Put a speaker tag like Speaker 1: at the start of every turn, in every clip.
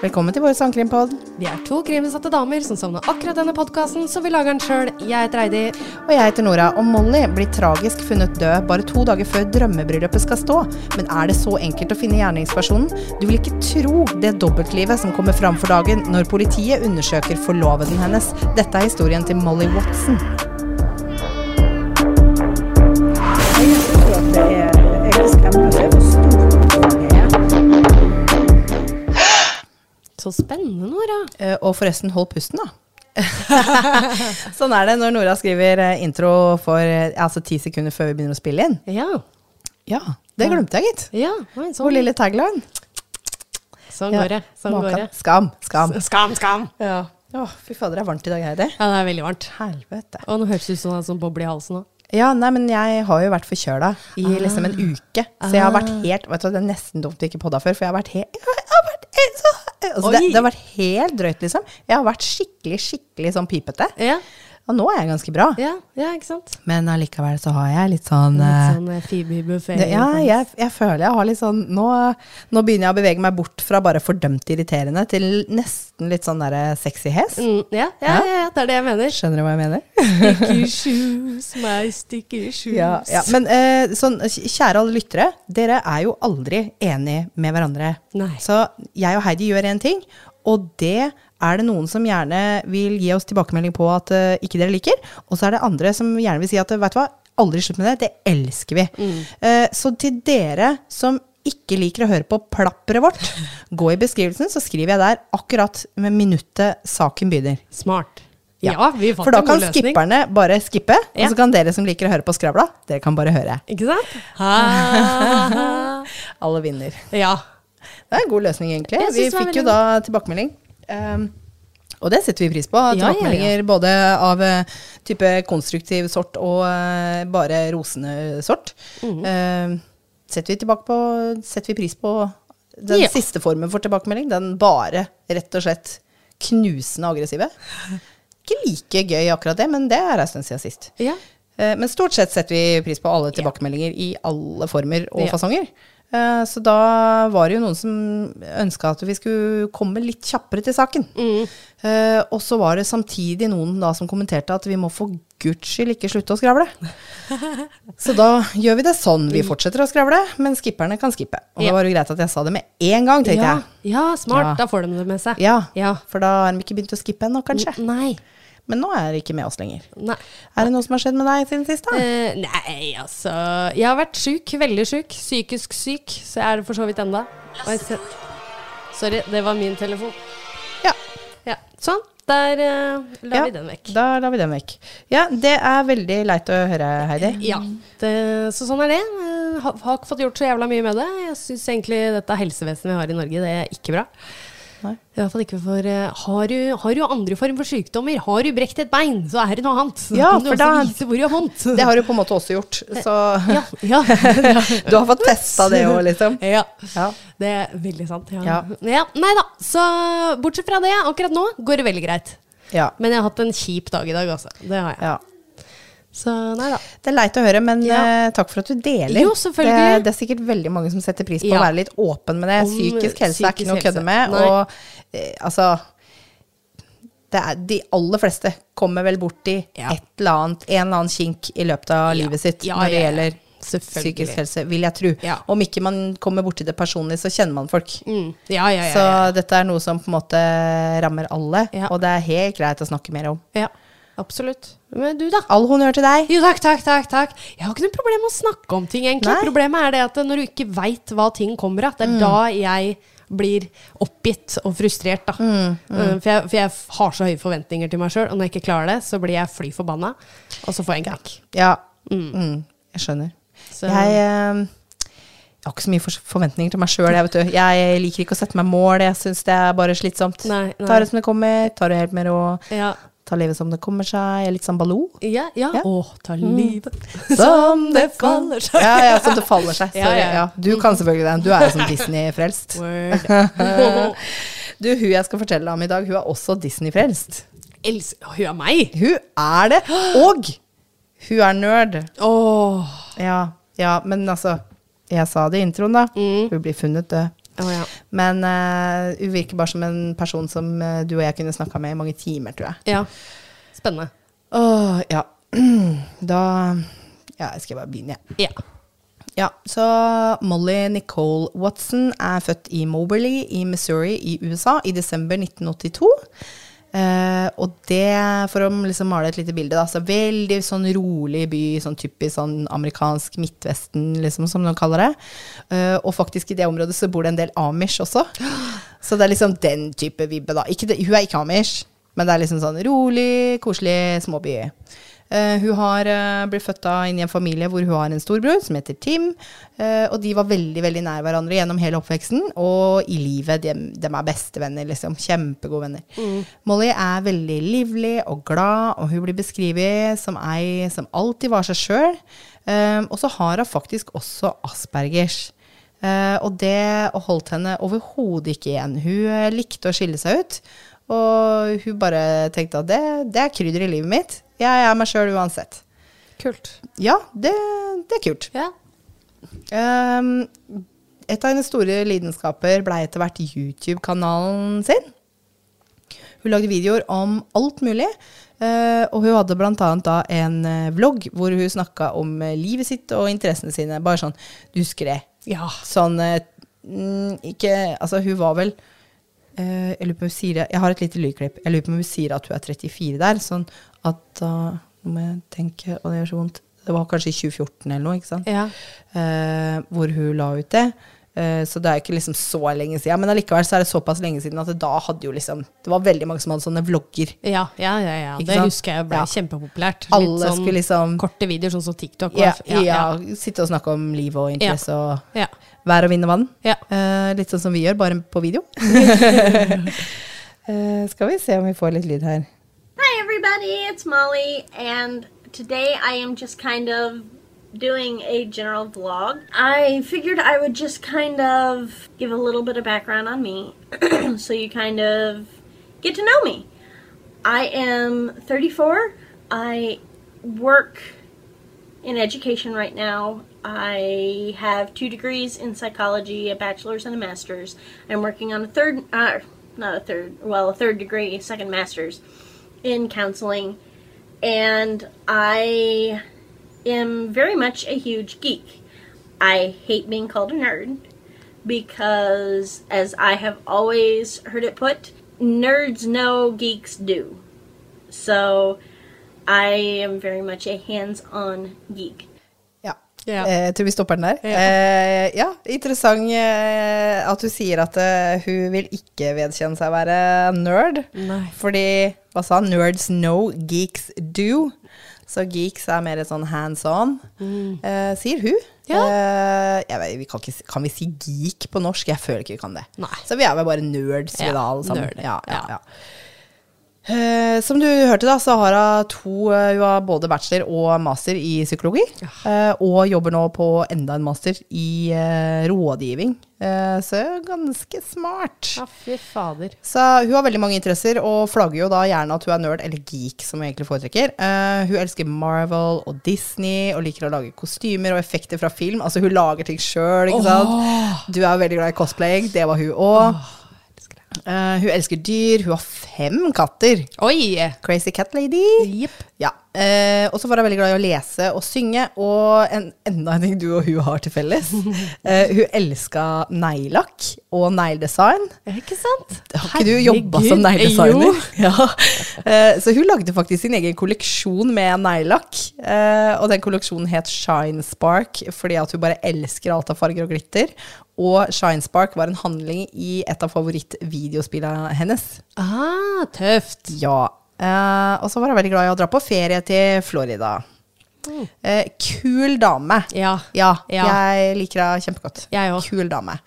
Speaker 1: Velkommen til vår sangkrimpod.
Speaker 2: Vi er to krimbesatte damer som savner akkurat denne podkasten, så vi lager den sjøl. Jeg heter Heidi.
Speaker 1: Og jeg heter Nora. Og Molly blir tragisk funnet død bare to dager før drømmebryllupet skal stå. Men er det så enkelt å finne gjerningspersonen? Du vil ikke tro det dobbeltlivet som kommer fram for dagen når politiet undersøker forloveden hennes. Dette er historien til Molly Watson.
Speaker 2: Så spennende, Nora.
Speaker 1: Eh, Og forresten, hold pusten, da. sånn er det når Nora skriver eh, intro for eh, altså ti sekunder før vi begynner å spille inn.
Speaker 2: Ja.
Speaker 1: Ja, det glemte jeg, gitt.
Speaker 2: ja
Speaker 1: Vår
Speaker 2: sånn.
Speaker 1: lille tagline.
Speaker 2: sånn går det. Sånn går det.
Speaker 1: Skam, skam.
Speaker 2: Skam, skam.
Speaker 1: Ja. Å, fy fader, det er varmt i dag, Heidi.
Speaker 2: Ja, det er veldig varmt.
Speaker 1: Helvete.
Speaker 2: Og nå høres det ut som det er sånn boble i halsen nå.
Speaker 1: Ja, nei, men jeg har jo vært forkjøla i liksom en uke. Så jeg har vært
Speaker 2: Ah.
Speaker 1: helt Vet du, Det er nesten dumt vi ikke podda før, for jeg har vært helt jeg har vært helt så, altså, det, det har vært helt drøyt, liksom. Jeg har vært skikkelig, skikkelig sånn pipete.
Speaker 2: Ja,
Speaker 1: Og nå er jeg ganske bra.
Speaker 2: ja, ja ikke sant?
Speaker 1: Men allikevel så har jeg litt sånn
Speaker 2: Litt
Speaker 1: eh,
Speaker 2: sånn eh, Buffet.
Speaker 1: ja, jeg, jeg føler jeg har litt sånn nå, nå begynner jeg å bevege meg bort fra bare fordømt irriterende til nesten litt sånn derre sexy hes.
Speaker 2: Mm, ja, ja, ja, det er det jeg mener.
Speaker 1: Skjønner du hva jeg mener?
Speaker 2: Sticky shoes, my sticky shoes.
Speaker 1: Ja, ja. Men eh, sånn, kjære alle lyttere, dere er jo aldri enige med hverandre.
Speaker 2: Nei.
Speaker 1: Så jeg og Heidi gjør én ting, og det er det noen som gjerne vil gi oss tilbakemelding på at uh, ikke dere liker. Og så er det andre som gjerne vil si at vet du hva, aldri slutt med det. Det elsker vi. Eh, så til dere som ikke liker å høre på plapperet vårt, gå i beskrivelsen, så skriver jeg der akkurat med minuttet saken begynner.
Speaker 2: Smart. Ja, vi fant
Speaker 1: For da kan skipperne bare skippe, og så kan dere som liker å høre på Skravla, dere kan bare høre.
Speaker 2: Ikke sant? Ha,
Speaker 1: Alle vinner.
Speaker 2: ja.
Speaker 1: Det er en god løsning, egentlig. Vi fikk jo da tilbakemelding. Um, og det setter vi pris på.
Speaker 2: Ja, ja, ja.
Speaker 1: Tilbakemeldinger både av eh, type konstruktiv sort og uh, bare rosende sort.
Speaker 2: Mhm.
Speaker 1: uh, setter, vi tilbake på, setter vi pris på den
Speaker 2: Ja.
Speaker 1: siste formen for tilbakemelding. Den bare rett og slett knusende aggressive. Ikke like gøy akkurat det, men det er en stund siden sist.
Speaker 2: ja.
Speaker 1: Eh, Men stort sett setter vi pris på alle tilbakemeldinger i alle former og
Speaker 2: Ja.
Speaker 1: fasonger. Eh, Så da var det jo noen som ønska at vi skulle komme litt kjappere til saken.
Speaker 2: Mm.
Speaker 1: Eh, Og så var det samtidig noen da som kommenterte at vi må for guds skyld ikke slutte å skravle. Så da gjør vi det sånn. Vi fortsetter å skravle, men skipperne kan skippe. Og
Speaker 2: Ja.
Speaker 1: da var det greit at jeg sa det med en gang, tenkte
Speaker 2: ja.
Speaker 1: jeg.
Speaker 2: ja, smart.
Speaker 1: Ja.
Speaker 2: Da får de det med seg.
Speaker 1: Ja,
Speaker 2: Ja.
Speaker 1: For da har de ikke begynt å skippe ennå, kanskje.
Speaker 2: N- Nei.
Speaker 1: Men nå er det ikke med oss lenger.
Speaker 2: Nei.
Speaker 1: Er det noe som har skjedd med deg siden sist, da?
Speaker 2: Eh, nei, altså Jeg har vært sjuk. Veldig sjuk. Psykisk syk. Så jeg er det for så vidt enda. Sorry, det var min telefon.
Speaker 1: Ja.
Speaker 2: Ja, Sånn. Der uh, la
Speaker 1: Ja,
Speaker 2: vi den vekk.
Speaker 1: Da lar vi den vekk. Ja, det er veldig leit å høre, Heidi.
Speaker 2: Ja, det, så sånn er det. Eh, Har, har ikke fått gjort så jævla mye med det. Jeg syns egentlig dette helsevesenet vi har i Norge, det er ikke bra.
Speaker 1: Nei.
Speaker 2: I hvert fall ikke for eh, Har du, har du andre form for sykdommer, har du brekt et bein, så er det noe annet. Så
Speaker 1: Ja,
Speaker 2: kan du
Speaker 1: for
Speaker 2: også
Speaker 1: da-
Speaker 2: vise hvor du har vondt.
Speaker 1: Det har du på en måte også gjort, så
Speaker 2: ja, ja.
Speaker 1: du har fått testa det òg, liksom.
Speaker 2: ja.
Speaker 1: Ja.
Speaker 2: Det er veldig sant. Ja.
Speaker 1: Ja.
Speaker 2: Ja. Nei da. Så bortsett fra det, akkurat nå går det veldig greit.
Speaker 1: Ja.
Speaker 2: Men jeg har hatt en kjip dag i dag, altså. Det har jeg.
Speaker 1: Ja.
Speaker 2: Så nei da.
Speaker 1: Det er leit å høre, men
Speaker 2: Ja.
Speaker 1: uh, takk for at du deler.
Speaker 2: Jo, selvfølgelig.
Speaker 1: Det, det er sikkert veldig mange som setter pris på å være litt åpen med det.
Speaker 2: Om
Speaker 1: Psykisk helse er ikke noe å kødde med.
Speaker 2: Nei.
Speaker 1: Og uh, altså det er, De aller fleste kommer vel borti
Speaker 2: Ja.
Speaker 1: et eller annet, en eller annen kink i løpet av
Speaker 2: Ja.
Speaker 1: livet sitt
Speaker 2: Ja,
Speaker 1: når det
Speaker 2: ja, ja.
Speaker 1: gjelder psykisk helse, vil jeg tro.
Speaker 2: Ja.
Speaker 1: Om ikke man kommer borti det personlig, så kjenner man folk.
Speaker 2: Mm. Ja, ja, ja.
Speaker 1: Så
Speaker 2: ja.
Speaker 1: dette er noe som på en måte rammer alle,
Speaker 2: Ja.
Speaker 1: og det er helt greit å snakke mer om.
Speaker 2: ja. Absolutt. Men du, da?
Speaker 1: All honnør til deg.
Speaker 2: Jo, takk, takk, takk. takk. Jeg har ikke noe problem med å snakke om ting, egentlig.
Speaker 1: Nei.
Speaker 2: Problemet er det at når du ikke veit hva ting kommer av, det
Speaker 1: Mm.
Speaker 2: er da jeg blir oppgitt og frustrert, da.
Speaker 1: Mm,
Speaker 2: mm. For, jeg, for jeg har så høye forventninger til meg sjøl, og når jeg ikke klarer det, så blir jeg fly forbanna, og så får jeg en knekk.
Speaker 1: Ja, mm. jeg skjønner.
Speaker 2: Så-
Speaker 1: Jeg, eh, jeg har ikke så mye forventninger til meg sjøl. Jeg, vet du. jeg liker ikke å sette meg mål. Jeg syns det er bare slitsomt.
Speaker 2: Nei, nei.
Speaker 1: Tar det som det kommer. Tar det helt med ro.
Speaker 2: Ja.
Speaker 1: Tar livet som det kommer seg. Litt sånn Baloo.
Speaker 2: Ja, ja.
Speaker 1: Ja.
Speaker 2: Å, ta livet
Speaker 1: Som det faller seg. Ja, ja, som det faller seg. Sorry.
Speaker 2: ja.
Speaker 1: Ja, du kan selvfølgelig den. Du er jo som Disney-frelst. Du, hun jeg skal fortelle om i dag, hun er også Disney-frelst.
Speaker 2: Els Hun er meg!
Speaker 1: Hun er det. Og hun er nerd.
Speaker 2: Oh.
Speaker 1: Ja, ja, men altså Jeg sa det i introen, da.
Speaker 2: Mm.
Speaker 1: Hun blir funnet død.
Speaker 2: Å, ja.
Speaker 1: Men uh, hun virker bare som en person som uh, du og jeg kunne snakka med i mange timer, tror jeg.
Speaker 2: ja. Spennende.
Speaker 1: Åh, ja. Da Ja, jeg skal bare begynne, jeg.
Speaker 2: Ja.
Speaker 1: Ja, så Molly Nicole Watson er født i Moberly i Missouri i USA i desember 1982. Eh, og det, for å liksom male et lite bilde, da, så veldig sånn rolig by, sånn typisk sånn amerikansk Midtvesten, liksom, som de kaller det. Uh, og faktisk i det området så bor det en del amish også. Så det er liksom den type vibbe, da. Ikke hun er ikke amish, men det er liksom sånn rolig, koselig småby. Eh, hun har uh, blitt født da inn i en familie hvor hun har en storbror som heter Tim. eh, og de var veldig veldig nær hverandre gjennom hele oppveksten. Og i livet. De, de er bestevenner, liksom. Kjempegode venner. Molly er veldig livlig og glad, og hun blir beskrevet som ei som alltid var seg sjøl. og så har hun faktisk også aspergers. Eh, og det holdt henne overhodet ikke igjen. Hun eh, likte å skille seg ut. Og hun bare tenkte at det, det er krydder i livet mitt. Jeg er meg sjøl uansett.
Speaker 2: Kult.
Speaker 1: Ja, det, det er kult.
Speaker 2: Ja.
Speaker 1: Um, et av hennes store lidenskaper ble etter hvert YouTube-kanalen sin. Hun lagde videoer om alt mulig. Uh, og hun hadde bl.a. da en eh, vlogg hvor hun snakka om eh, livet sitt og interessene sine. Bare sånn Du husker det?
Speaker 2: Ja.
Speaker 1: Sånn mm, Ikke Altså, hun var vel Jeg lurer på om hun sier Jeg har et lite lydklipp. Jeg lurer på om hun sier at hun er 34 der. Sånn at da Nå må jeg tenke, og det gjør så vondt. Det var kanskje i 2014 eller noe, ikke sant?
Speaker 2: Ja.
Speaker 1: eh, hvor hun la ut det. Eh, så det er ikke liksom så lenge siden. Men allikevel så er det såpass lenge siden at det da hadde jo liksom Det var veldig mange som hadde sånne vlogger.
Speaker 2: Ja, ja, ja, ja. Det
Speaker 1: sant?
Speaker 2: husker jeg ble
Speaker 1: Ja.
Speaker 2: kjempepopulært.
Speaker 1: Alle skulle liksom
Speaker 2: korte videoer, sånn som TikTok.
Speaker 1: ja, ja, sitte og snakke om liv og interesse og
Speaker 2: ja.
Speaker 1: vær og vind og vann.
Speaker 2: Ja.
Speaker 1: Eh, litt sånn som vi gjør, bare på video. Eh, skal vi se om vi får litt lyd her.
Speaker 3: Hi, everybody, it's Molly, and today I am just kind of doing a general vlog. I figured I would just kind of give a little bit of background on me so you kind of get to know me. I am 34. I work in education right now. I have two degrees in psychology, a bachelor's and a master's. I'm working on a third, uh, not a third, well, a third degree, second master's in counseling. And I am very much a huge geek. I hate being called a nerd because, as I have always heard it put, nerds know, geeks do. So I am very much a hands on geek.
Speaker 1: Ja.
Speaker 2: Ja.
Speaker 1: Eh, jeg tror vi stopper den der.
Speaker 2: Ja.
Speaker 1: Eh, ja, interessant eh, at du sier at eh, hun vil ikke vedkjenne seg å være nerd.
Speaker 2: Nei.
Speaker 1: Fordi, hva sa han? Nerds know, geeks do. Så geeks er mer sånn hands on, eh, sier hun.
Speaker 2: Ja.
Speaker 1: Eh, vet, vi kan, ikke, kan vi si geek på norsk? Jeg føler ikke vi kan det.
Speaker 2: Nei.
Speaker 1: Så vi er vel bare nerds, vi da, alle sammen.
Speaker 2: nerd,
Speaker 1: Ja, ja,
Speaker 2: ja.
Speaker 1: Eh, som du hørte, da, så har hun to eh, Hun har både bachelor og master i psykologi. eh, og jobber nå på enda en master i eh, rådgivning. Eh, så ganske smart.
Speaker 2: Ja, fy fader.
Speaker 1: Så hun har veldig mange interesser, og flagger jo da gjerne at hun er nerd, eller geek, som hun egentlig foretrekker. Eh, hun elsker Marvel og Disney, og liker å lage kostymer og effekter fra film. Altså hun lager ting sjøl, ikke sant. Du er veldig glad i cosplaying, det var hun òg. Hun elsker dyr, hun har fem katter.
Speaker 2: Oi!
Speaker 1: Crazy cat lady.
Speaker 2: Yep.
Speaker 1: Ja. Eh, og så var hun veldig glad i å lese og synge, og en, enda en ting du og hun har til felles. Eh, hun elska neglelakk og negledesign.
Speaker 2: Ikke sant?
Speaker 1: Har ikke du jobba som negledesigner? Ja. Eh, så hun lagde faktisk sin egen kolleksjon med neglelakk. Eh, og den kolleksjonen het Shine Spark fordi at hun bare elsker alt av farger og glitter. Og Shine Spark var en handling i et av favorittvideospillene hennes.
Speaker 2: Ah, tøft.
Speaker 1: Ja. Eh, og så var hun veldig glad i å dra på ferie til Florida. Uh, kul dame.
Speaker 2: Ja.
Speaker 1: Ja,
Speaker 2: Ja.
Speaker 1: jeg liker henne kjempegodt. Kul dame.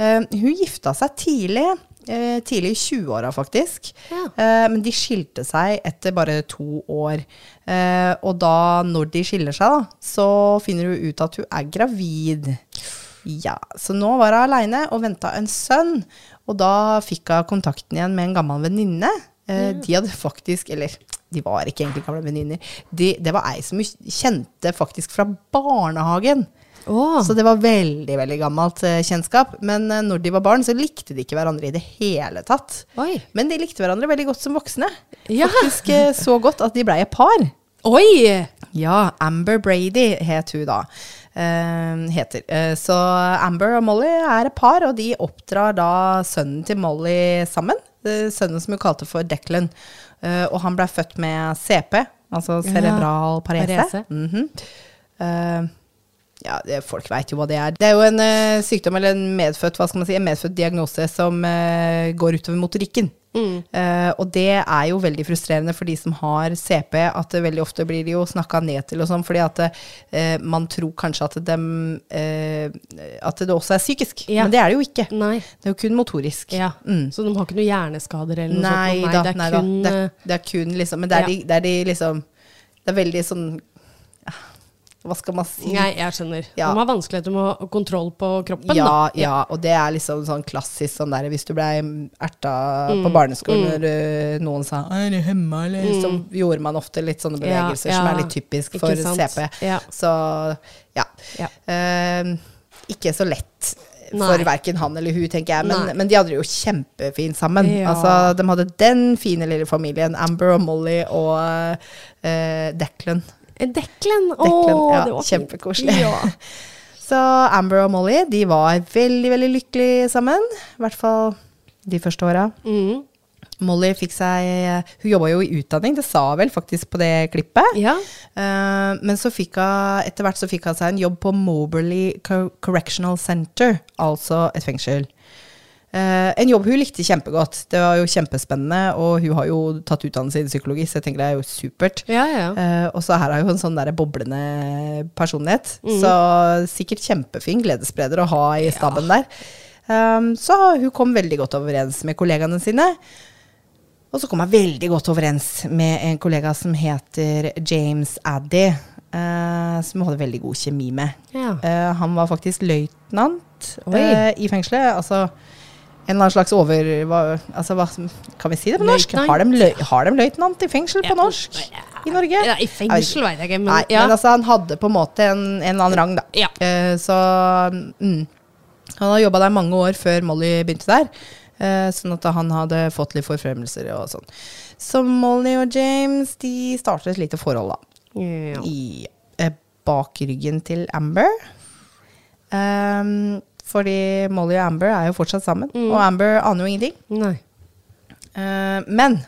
Speaker 1: Uh, hun gifta seg tidlig. tidlig i 20-åra, faktisk.
Speaker 2: Ja.
Speaker 1: Men de skilte seg etter bare to år. Og da, når de skiller seg, da, så finner hun ut at hun er gravid. Ja, Så nå var hun aleine og venta en sønn. Og da fikk hun kontakten igjen med en gammel venninne. Eh, De hadde faktisk Eller de var ikke egentlig gamle venninner. De, det var ei som kjente faktisk fra barnehagen.
Speaker 2: Oh.
Speaker 1: Så det var veldig veldig gammelt eh, kjennskap. Men eh, når de var barn, så likte de ikke hverandre i det hele tatt.
Speaker 2: Oi.
Speaker 1: Men de likte hverandre veldig godt som voksne.
Speaker 2: Ja.
Speaker 1: Faktisk eh, så godt at de blei et par.
Speaker 2: Oi!
Speaker 1: Ja, Amber Brady het hun da. Heter. Så Amber og Molly er et par, og de oppdrar da sønnen til Molly sammen. Eh, sønnen som hun kalte for Declan. Eh, og han blei født med CP, altså cerebral parese.
Speaker 2: parese.
Speaker 1: Mm Eh, ja, det, folk veit jo hva det er. Det er jo en uh, sykdom, eller en medfødt, hva skal man si, en medfødt diagnose som uh, går utover motorikken. Eh, og det er jo veldig frustrerende for de som har CP, at det veldig ofte blir de jo snakka ned til og sånn, fordi at man tror kanskje at, dem, at det også er psykisk.
Speaker 2: Ja.
Speaker 1: Men det er det jo ikke.
Speaker 2: Nei.
Speaker 1: Det er jo kun motorisk.
Speaker 2: Ja.
Speaker 1: Mm.
Speaker 2: Så de har ikke noen hjerneskader eller noe
Speaker 1: Nei,
Speaker 2: sånt?
Speaker 1: da,
Speaker 2: det er
Speaker 1: nei da. Det er, det er kun liksom Men det er,
Speaker 2: Ja.
Speaker 1: de, det er de liksom Det er veldig sånn Hva skal man si?
Speaker 2: Nei, jeg skjønner.
Speaker 1: Ja.
Speaker 2: De har vanskeligheter med å kontroll på kroppen.
Speaker 1: Ja,
Speaker 2: da.
Speaker 1: ja, og det er liksom sånn klassisk sånn der hvis du blei erta
Speaker 2: Mm,
Speaker 1: på barneskolen når uh, noen sa 'er du hemma', eller så gjorde man ofte litt sånne
Speaker 2: bevegelser Ja,
Speaker 1: bevegelser som er litt typisk for. CP.
Speaker 2: Ja.
Speaker 1: Så ja.
Speaker 2: Ja.
Speaker 1: Eh, ikke så lett
Speaker 2: Nei.
Speaker 1: for verken han eller hun, tenker jeg, men, men de hadde det jo kjempefint sammen.
Speaker 2: Ja.
Speaker 1: Altså, de hadde den fine lille familien, Amber og Molly og uh, Declan.
Speaker 2: Declan. Å,
Speaker 1: ja,
Speaker 2: det var
Speaker 1: kjempekoselig.
Speaker 2: Ja.
Speaker 1: Så Amber og Molly de var veldig veldig lykkelige sammen. I hvert fall de første åra.
Speaker 2: Mm.
Speaker 1: Molly fikk seg Hun jobba jo i utdanning, det sa hun vel faktisk på det klippet.
Speaker 2: Ja.
Speaker 1: Uh, men så fikk hun etter hvert så fikk hun seg en jobb på Moberly Correctional Center, altså et fengsel. Eh, en jobb hun likte kjempegodt. Det var jo kjempespennende, og hun har jo tatt utdannelse i psykologi, så jeg tenker det er jo supert.
Speaker 2: Ja, ja.
Speaker 1: Eh, og så her har hun en sånn der boblende personlighet.
Speaker 2: Mm.
Speaker 1: Så sikkert kjempefin gledesspreder å ha i staben der. Um, så hun kom veldig godt overens med kollegaene sine. Og så kom hun veldig godt overens med en kollega som heter James Addy. Uh, som hun hadde veldig god kjemi med.
Speaker 2: ja.
Speaker 1: Eh, han var faktisk løytnant i fengselet. Altså en eller annen slags over... Hva, altså, hva, kan vi si det på norsk?
Speaker 2: Løytnant?
Speaker 1: Har de, løy, har de løytnant i fengsel på
Speaker 2: Ja,
Speaker 1: norsk i Norge?
Speaker 2: Ja, I fengsel veit jeg ikke, men
Speaker 1: Nei,
Speaker 2: ja.
Speaker 1: men altså, han hadde på en måte en, en eller annen rang, da.
Speaker 2: Ja.
Speaker 1: Uh, så mm, Han har jobba der mange år før Molly begynte der. Uh, sånn at han hadde fått litt forfremmelser og sånn. Så Molly og James de startet et lite forhold, da.
Speaker 2: Ja.
Speaker 1: I, uh, bak ryggen til Amber. Um, fordi Molly og Amber er jo fortsatt sammen,
Speaker 2: Mm.
Speaker 1: og Amber aner jo ingenting. Eh, men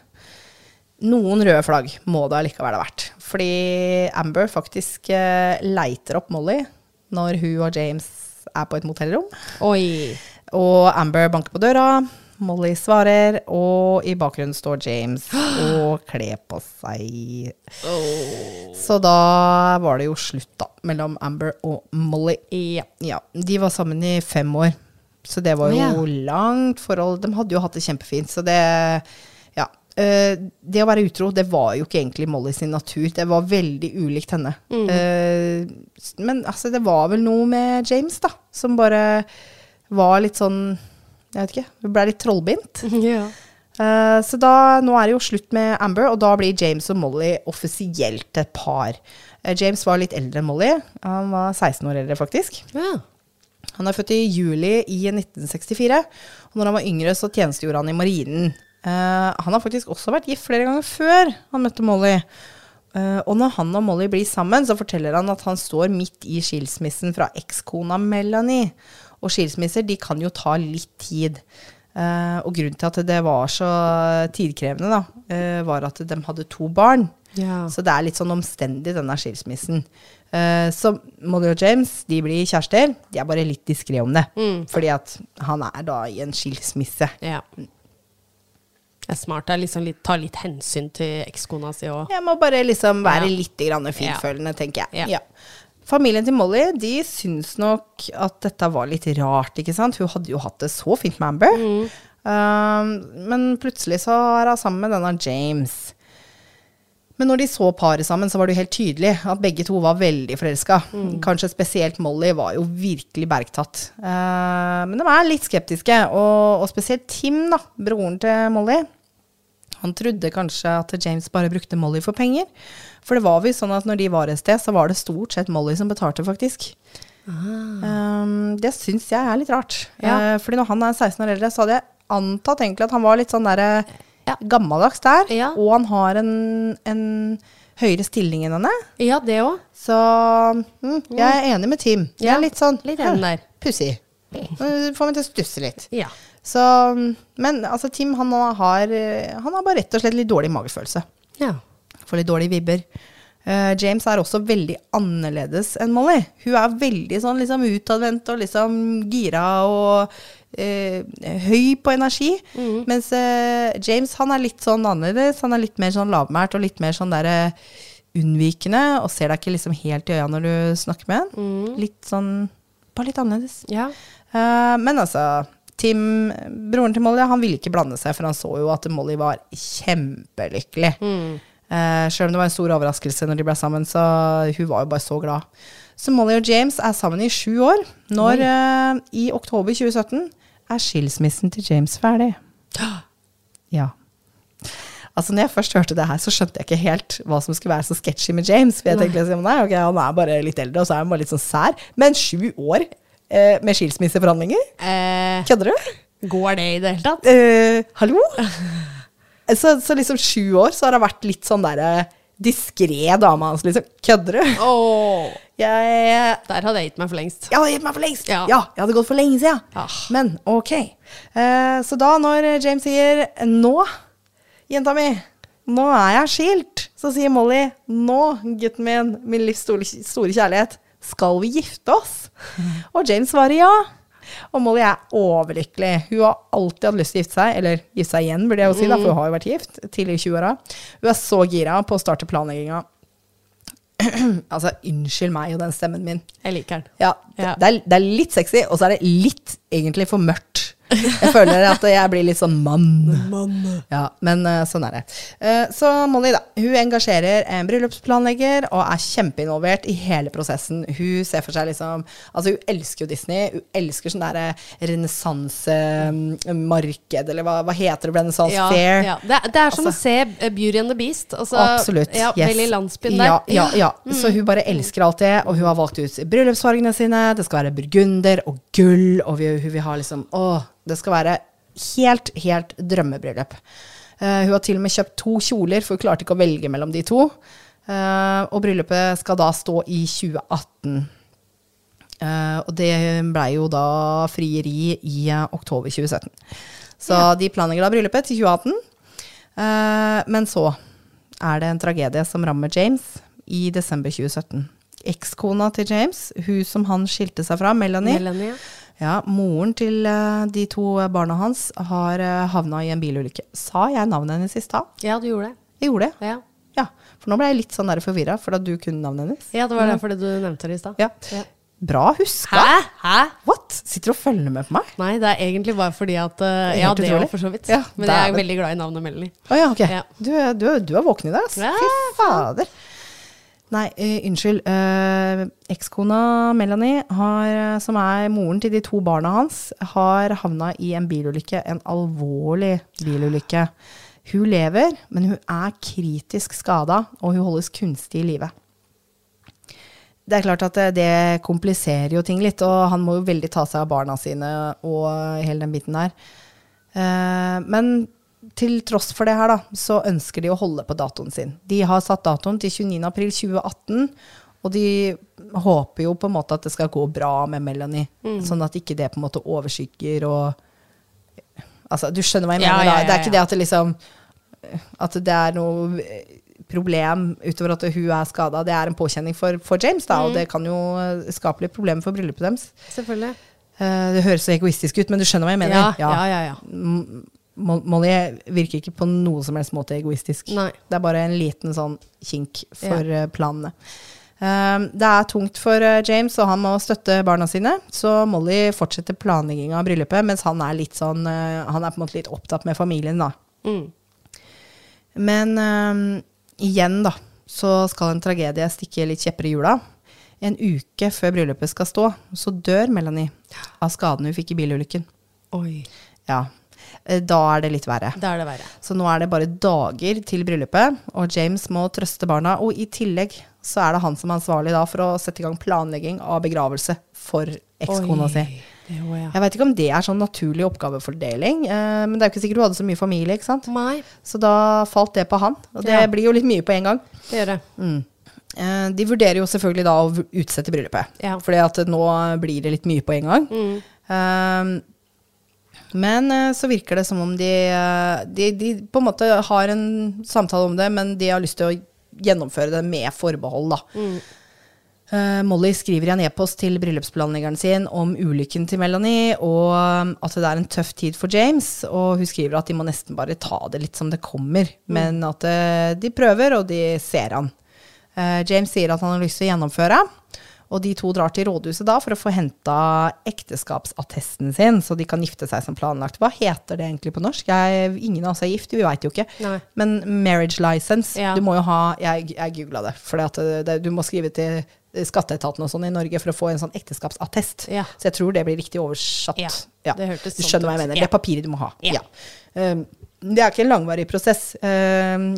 Speaker 1: noen røde flagg må det allikevel ha vært. Fordi Amber faktisk uh, leiter opp Molly når hun og James er på et motellrom.
Speaker 2: Oi.
Speaker 1: Og Amber banker på døra. Molly svarer, og i bakgrunnen står James og kler på seg. Så da var det jo slutt, da, mellom Amber og Molly.
Speaker 2: Ja.
Speaker 1: De var sammen i fem år, så det var jo
Speaker 2: ja.
Speaker 1: langt forhold. De hadde jo hatt det kjempefint, så det Ja. Eh, det å være utro, det var jo ikke egentlig Molly sin natur. Det var veldig ulikt henne.
Speaker 2: Mm.
Speaker 1: Eh, men altså, det var vel noe med James, da, som bare var litt sånn Jeg vet ikke. Hun ble litt trollbindt.
Speaker 2: ja.
Speaker 1: Uh, så da, nå er det jo slutt med Amber, og da blir James og Molly offisielt et par. Uh, James var litt eldre enn Molly. Han var 16 år eldre, faktisk.
Speaker 2: ja.
Speaker 1: Han er født i juli i 1964, og når han var yngre, så tjenestegjorde han i marinen. Uh, han har faktisk også vært gift flere ganger før han møtte Molly. Og når han og Molly blir sammen, så forteller han at han står midt i skilsmissen fra ekskona Melanie. Og skilsmisser de kan jo ta litt tid. Uh, og grunnen til at det var så tidkrevende, da, uh, var at de hadde to barn.
Speaker 2: Ja.
Speaker 1: Så det er litt sånn omstendig, denne skilsmissen. Uh, så Molly og James de blir kjærester. De er bare litt diskré om det.
Speaker 2: Mm.
Speaker 1: Fordi at han er da i en skilsmisse.
Speaker 2: ja. Det er smart. Det er liksom litt, ta litt hensyn til ekskona si òg.
Speaker 1: Jeg må bare liksom være
Speaker 2: Ja.
Speaker 1: litt grann fintfølende, tenker jeg.
Speaker 2: Ja.
Speaker 1: Familien til Molly de syns nok at dette var litt rart, ikke sant. Hun hadde jo hatt det så fint med Amber.
Speaker 2: Mm.
Speaker 1: Um, men plutselig så er hun sammen med denne James. Men når de så paret sammen, så var det jo helt tydelig at begge to var veldig forelska.
Speaker 2: Mm.
Speaker 1: Kanskje spesielt Molly var jo virkelig bergtatt. Uh, men de er litt skeptiske, og, og spesielt Tim, da, broren til Molly. Han trodde kanskje at James bare brukte Molly for penger. For det var visst sånn at når de var et sted, så var det stort sett Molly som betalte, faktisk. Um, det syns jeg er litt rart.
Speaker 2: Ja.
Speaker 1: Uh, fordi når han er 16 år eldre, så hadde jeg antatt egentlig at han var litt sånn derre
Speaker 2: Ja.
Speaker 1: gammeldags der.
Speaker 2: Ja.
Speaker 1: Og han har en, en høyere stilling enn henne.
Speaker 2: Ja, det òg.
Speaker 1: Så mm, jeg er enig med Team. Jeg er litt sånn
Speaker 2: litt der.
Speaker 1: Pussig. Eh, Får meg til å stusse litt.
Speaker 2: Ja.
Speaker 1: Så, men altså, Tim han har, eh, han har bare rett og slett litt dårlig magefølelse.
Speaker 2: ja.
Speaker 1: Får litt dårlige vibber. Uh, James er også veldig annerledes enn Molly. Hun er veldig sånn liksom utadvendt og liksom gira og uh, høy på energi. Mens uh, James han er litt sånn annerledes. Han er litt mer sånn lavmælt og litt mer sånn derre unnvikende. Og ser deg ikke liksom helt i øya når du snakker med han. Litt sånn Bare litt annerledes.
Speaker 2: ja.
Speaker 1: Men altså, Tim, broren til Molly, han ville ikke blande seg, for han så jo at Molly var kjempelykkelig. Eh, selv om det var en stor overraskelse når de ble sammen, så hun var jo bare så glad. Så Molly og James er sammen i sju år. Når eh, i oktober 2017 er skilsmissen til James ferdig. Ja. Altså når jeg først hørte det her, så skjønte jeg ikke helt hva som skulle være så sketchy med James. For jeg tenkte liksom, nei, ok, han er bare litt eldre, og så er han bare litt sånn sær. Men sju år eh, med skilsmisseforhandlinger?
Speaker 2: Eh,
Speaker 1: Kødder du?
Speaker 2: går det i det hele tatt?
Speaker 1: Eh, hallo? Så, så liksom sju år så har det vært litt sånn derre diskré dame hans, liksom. Kødder du? Jeg,
Speaker 2: der hadde jeg gitt meg for lengst.
Speaker 1: jeg hadde gitt meg for lengst. Ja.
Speaker 2: Ja.
Speaker 1: jeg hadde gått for lenge siden.
Speaker 2: Ja.
Speaker 1: Men ok. Uh, så da når James sier nå, jenta mi, nå er jeg skilt, så sier Molly nå, gutten min, min livs store, store kjærlighet, skal vi gifte oss? Og James svarer ja. Og Molly er overlykkelig. Hun har alltid hatt lyst til å gifte seg, eller gifte seg igjen, burde jeg jo si, da, for hun har jo vært gift tidlig i 20-åra. Hun er så gira på å starte planlegginga. altså, unnskyld meg og den stemmen min.
Speaker 2: Jeg liker den.
Speaker 1: Ja, det,
Speaker 2: Ja.
Speaker 1: det, er, det er litt sexy, og så er det litt egentlig for mørkt. Jeg føler at jeg blir litt sånn mann. Ja, men eh, sånn er det. Eh, så Molly, da. Hun engasjerer en bryllupsplanlegger og er kjempeinvolvert i hele prosessen. Hun ser for seg liksom Altså, hun elsker jo Disney. Hun elsker sånn derre renessansemarked, eller hva, hva heter det? Renaissance
Speaker 2: Ja,
Speaker 1: Fair.
Speaker 2: ja. Det, det er som
Speaker 1: Altså-
Speaker 2: å se eh, Beauty and the Beast. Altså,
Speaker 1: Absolutt.
Speaker 2: Ja,
Speaker 1: yes.
Speaker 2: Veldig landsbyen der.
Speaker 1: Ja, ja, ja. Så hun bare elsker alt det, og hun har valgt ut bryllupsfargene sine. Det skal være burgunder og gull, og vi, hun vil ha liksom Å, det skal være helt, helt drømmebryllup. Uh, hun har til og med kjøpt to kjoler, for hun klarte ikke å velge mellom de to. Uh, og bryllupet skal da stå i 2018. Uh, og det blei jo da frieri i eh, oktober 2017. Så de planlegger da bryllupet til 2018. Eh, men så er det en tragedie som rammer James i desember 2017. Ekskona til James, hun som han skilte seg fra, Melanie,
Speaker 2: Melanie.
Speaker 1: Ja, moren til eh, de to barna hans, har uh, havna i en bilulykke. Sa jeg navnet hennes i stad?
Speaker 2: Ja, du gjorde det.
Speaker 1: Jeg gjorde det.
Speaker 2: Ja,
Speaker 1: Ja, for nå ble jeg litt sånn forvirra, for da du kunne navnet hennes.
Speaker 2: ja det var det du nevnte det i stad.
Speaker 1: Ja.
Speaker 2: Ja.
Speaker 1: Bra huska!
Speaker 2: Hæ? Hæ?
Speaker 1: What? Sitter du og følger med på meg?
Speaker 2: Nei, det er egentlig bare fordi at eh,
Speaker 1: er
Speaker 2: Ja, det òg, for så vidt.
Speaker 1: Ja,
Speaker 2: Men jeg er veldig glad i navnet Melanie.
Speaker 1: Å ja, ok.
Speaker 2: Ja.
Speaker 1: Du, du, du er våken i dag, altså.
Speaker 2: Ja,
Speaker 1: Fy fader. Nei, uh, unnskyld. Uh, Ekskona Melanie, har, eh, som er moren til de to barna hans, har havna i en bilulykke. En alvorlig bilulykke. Hun lever, men hun er kritisk skada, og hun holdes kunstig i live. Det er klart at det, kompliserer jo ting litt, og han må jo veldig ta seg av barna sine og hele den biten der. Uh, men til tross for det her, da, så ønsker de å holde på datoen sin. De har satt datoen til 29.4.2018, og de håper jo på en måte at det skal gå bra med Melanie, sånn at ikke det på en måte overskygger og Altså, du skjønner hva jeg
Speaker 2: Ja,
Speaker 1: mener,
Speaker 2: ja,
Speaker 1: da. Det er ikke det at det liksom At det er noe eh, problem utover at hun er skada. Det er en påkjenning for, for James, da, og det kan jo eh, skape litt problemer for bryllupet deres.
Speaker 2: Selvfølgelig.
Speaker 1: Eh, det høres så egoistisk ut, men du skjønner hva jeg mener?
Speaker 2: Ja, ja, ja.
Speaker 1: Molly virker ikke på noe som helst måte egoistisk.
Speaker 2: Nei.
Speaker 1: Det er bare en liten sånn kink for ja. planene. Um, det er tungt for eh, James, og han må støtte barna sine. Så Molly fortsetter planlegginga av bryllupet, mens han er litt sånn uh, Han er på en måte litt opptatt med familien, da.
Speaker 2: Mm.
Speaker 1: Men um, igjen, da, så skal en tragedie stikke litt kjepper i hjula. En uke før bryllupet skal stå, så dør Melanie av skaden hun fikk i bilulykken.
Speaker 2: Oi.
Speaker 1: Ja. Eh, da er det litt verre.
Speaker 2: Da er det verre.
Speaker 1: Så nå er det bare dager til bryllupet, og James må trøste barna. Og i tillegg så er det han som er ansvarlig da for å sette i gang planlegging av begravelse for ekskona si.
Speaker 2: Var jeg.
Speaker 1: Jeg veit ikke om det er sånn naturlig oppgavefordeling, eh, men det er jo ikke sikkert hun hadde så mye familie, ikke sant.
Speaker 2: Nei,
Speaker 1: Så da falt det på han, og det
Speaker 2: Ja.
Speaker 1: blir jo litt mye på en gang.
Speaker 2: det gjør det.
Speaker 1: Eh, De vurderer jo selvfølgelig da å utsette bryllupet,
Speaker 2: Ja.
Speaker 1: at nå blir det litt mye på en gang. Eh, Men eh, så virker det som om de, eh, de, de på en måte har en samtale om det, men de har lyst til å gjennomføre det med forbehold, da. Eh, Molly skriver i en e-post til bryllupsplanleggeren sin om ulykken til Melanie, og um, at det er en tøff tid for James. Og hun skriver at de må nesten bare ta det litt som det kommer, men at uh, de prøver, og de ser han. Uh, James sier at han har lyst til å gjennomføre, og de to drar til rådhuset da for å få henta ekteskapsattesten sin, så de kan gifte seg som planlagt. Hva heter det egentlig på norsk? Jeg, ingen av oss er gift, vi veit jo ikke.
Speaker 2: Nei.
Speaker 1: Men marriage license,
Speaker 2: Ja.
Speaker 1: du må jo ha Jeg, jeg googla det, for det, du må skrive til skatteetaten og sånn i Norge for å få en sånn ekteskapsattest.
Speaker 2: Ja.
Speaker 1: Så jeg tror det blir riktig oversatt.
Speaker 2: Ja, det hørtes
Speaker 1: du
Speaker 2: sånn
Speaker 1: skjønner hva jeg mener. Det er papiret du må ha.
Speaker 2: Ja.
Speaker 1: Ja. Um, det er ikke en langvarig prosess. Um,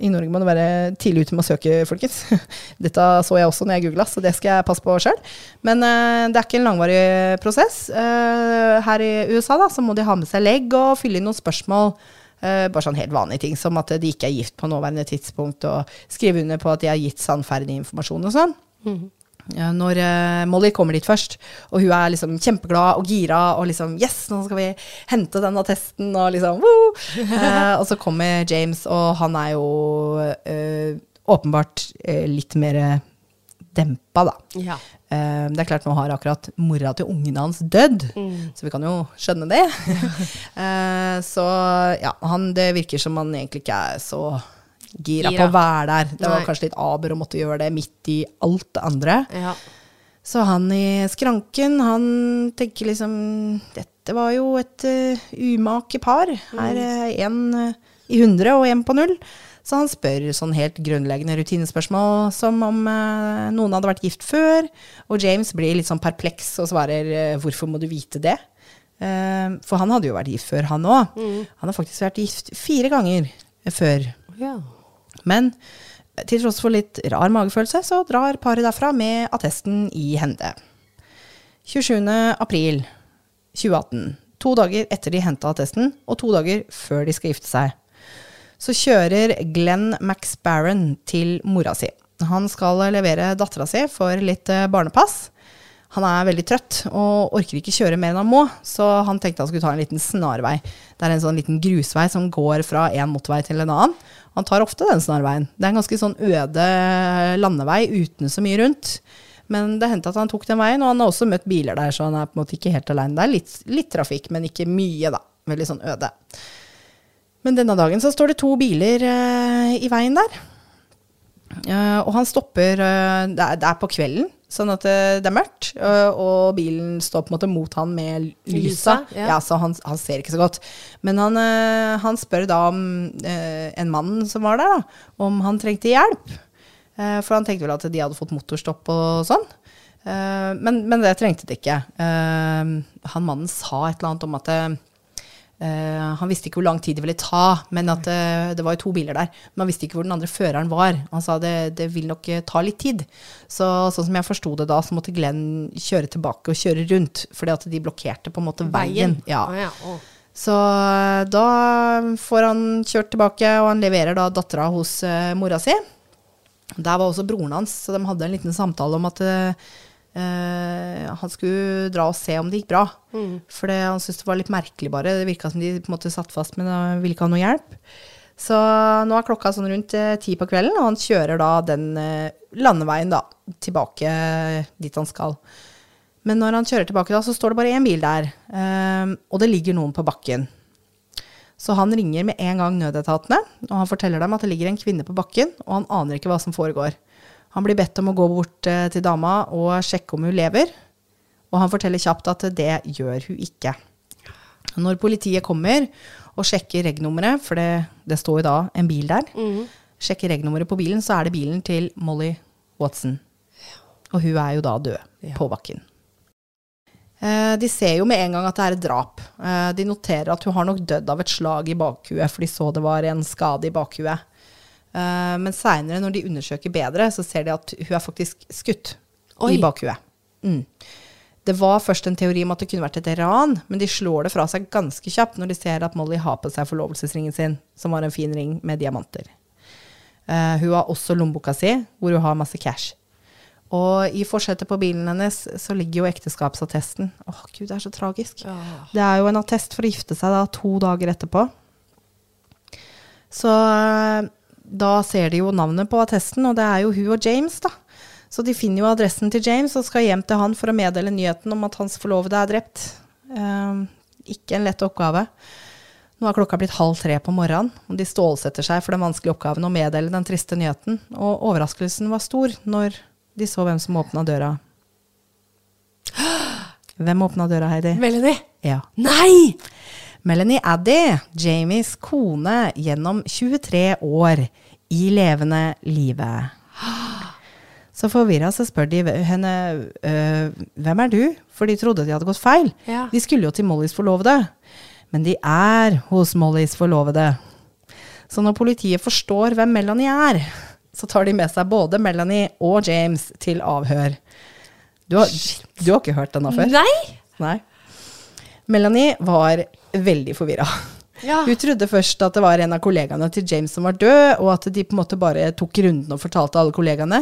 Speaker 1: I Norge må du være tidlig ute med å søke, folkens. Dette så jeg også når jeg googla, så det skal jeg passe på sjøl. Men uh, det er ikke en langvarig prosess. Uh, her i USA da, så må de ha med seg legg og fylle inn noen spørsmål. Uh, bare sånn helt vanlige ting, som at de ikke er gift på nåværende tidspunkt, og skrive under på at de har gitt sannferdig informasjon og sånn. Ja, når uh, Molly kommer dit først, og hun er liksom kjempeglad og gira og liksom Yes, nå skal vi hente den attesten, og liksom woo! Uh, Og så kommer James, og han er jo uh, åpenbart litt mer dempa, da.
Speaker 2: Ja.
Speaker 1: Det er klart, nå har akkurat mora til ungen hans dødd, så vi kan jo skjønne det. så ja, han, det virker som han egentlig ikke er så gira,
Speaker 2: Gira.
Speaker 1: på å være der. Det var
Speaker 2: Nei.
Speaker 1: kanskje litt aber å måtte gjøre det midt i alt det andre.
Speaker 2: ja.
Speaker 1: Så han i skranken, han tenker liksom Dette var jo et uh, umake par. Her er én i 100 og én på null. Så han spør sånn helt grunnleggende rutinespørsmål som om uh, noen hadde vært gift før. Og James blir litt sånn perpleks og svarer eh, 'hvorfor må du vite det?' Eh, for han hadde jo vært gift før, han òg. Han har faktisk vært gift fire ganger før.
Speaker 2: ja.
Speaker 1: Men til tross for litt rar magefølelse, så drar paret derfra med attesten i hende. 27. april 2018. To dager etter de henta attesten, og to dager før de skal gifte seg. Så kjører Glenn McSparron til mora si. Han skal levere dattera si for litt eh, barnepass. Han er veldig trøtt og orker ikke kjøre mer enn han må, så han tenkte han skulle ta en liten snarvei. Det er en sånn liten grusvei som går fra en motorvei til en annen. Han tar ofte den snarveien. Det er en ganske sånn øde landevei uten så mye rundt. Men det hendte at han tok den veien, og han har også møtt biler der, så han er på en måte ikke helt aleine. Det er litt, litt trafikk, men ikke mye, da. Veldig sånn øde. Men denne dagen så står det to biler uh, i veien der. Uh, og han stopper uh, det, er, det er på kvelden, sånn at det, det er mørkt. eh, og bilen står på en måte mot han med lysa.
Speaker 2: Ja.
Speaker 1: ja. Så han, han ser ikke så godt. Men han, eh, han spør da om eh, en mann som var der, da, om han trengte hjelp. Eh, for han tenkte vel at de hadde fått motorstopp og sånn. Eh, men, men det trengte de ikke. Eh, han mannen sa et eller annet om at eh, han visste ikke hvor lang tid det ville ta, men at uh, det var jo to biler der. Men han visste ikke hvor den andre føreren var. Han sa det, det vil nok eh, ta litt tid. Så sånn som jeg forsto det da, så måtte Glenn kjøre tilbake og kjøre rundt. Fordi at de blokkerte på en måte veien. Ja.
Speaker 2: Oh, ja. Oh.
Speaker 1: Så da får han kjørt tilbake, og han leverer da dattera hos uh, mora si. Der var også broren hans, så de hadde en liten samtale om at eh, han skulle dra og se om det gikk bra. For det, han syntes det var litt merkelig, bare. Det virka som de på en måte satt fast, men han ville ikke ha noe hjelp. Så nå er klokka sånn rundt eh, ti på kvelden, og han kjører da den eh, landeveien da, tilbake dit han skal. Men når han kjører tilbake, da, så står det bare én bil der, eh, og det ligger noen på bakken. Så han ringer med en gang nødetatene, og han forteller dem at det ligger en kvinne på bakken, og han aner ikke hva som foregår. Han blir bedt om å gå bort eh, til dama og sjekke om hun lever, og han forteller kjapt at det gjør hun ikke. Når politiet kommer og sjekker reg-nummeret, for det, det står jo da en bil der, sjekker reg-nummeret på bilen, så er det bilen til Molly Watson. Og hun er jo da død
Speaker 2: Ja.
Speaker 1: på bakken. Eh, de ser jo med en gang at det er et drap. Eh, de noterer at hun har nok dødd av et slag i bakhuet, for de så det var en skade i bakhuet. Eh, men seinere, når de undersøker bedre, så ser de at hun er faktisk skutt
Speaker 2: Oi.
Speaker 1: i bakhuet. Mm. Det var først en teori om at det kunne vært et ran, men de slår det fra seg ganske kjapt når de ser at Molly har på seg forlovelsesringen sin, som var en fin ring med diamanter. Uh, hun har også lommeboka si, hvor hun har masse cash. Og i forsetet på bilen hennes så ligger jo ekteskapsattesten. Åh, gud, det er så tragisk. Det er jo en attest for å gifte seg da to dager etterpå. Så eh, da ser de jo navnet på attesten, og det er jo hun og James, da. Så de finner jo adressen til James og skal hjem til han for å meddele nyheten om at hans forlovede er drept. Eh, ikke en lett oppgave. Nå er klokka blitt halv tre på morgenen, og de stålsetter seg for den vanskelige oppgaven å meddele den triste nyheten. Og overraskelsen var stor når de så hvem som åpna døra. Hvem åpna døra, Heidi?
Speaker 2: Melanie.
Speaker 1: Ja.
Speaker 2: Nei!
Speaker 1: Melanie Addy, Jamies kone gjennom 23 år i levende live. Så forvirra så spør de henne «Øh, hvem er du, for de trodde de hadde gått feil.
Speaker 2: Ja.
Speaker 1: De skulle jo til Mollys forlovede, men de er hos Mollys forlovede. Så når politiet forstår hvem Melanie er, så tar de med seg både Melanie og James til avhør. Du har, du har ikke hørt denne før?
Speaker 2: Nei!
Speaker 1: Nei. Melanie var veldig forvirra.
Speaker 2: Ja.
Speaker 1: Hun trodde først at det var en av kollegaene til James som var død, og at de på en måte bare tok runden og fortalte alle kollegaene.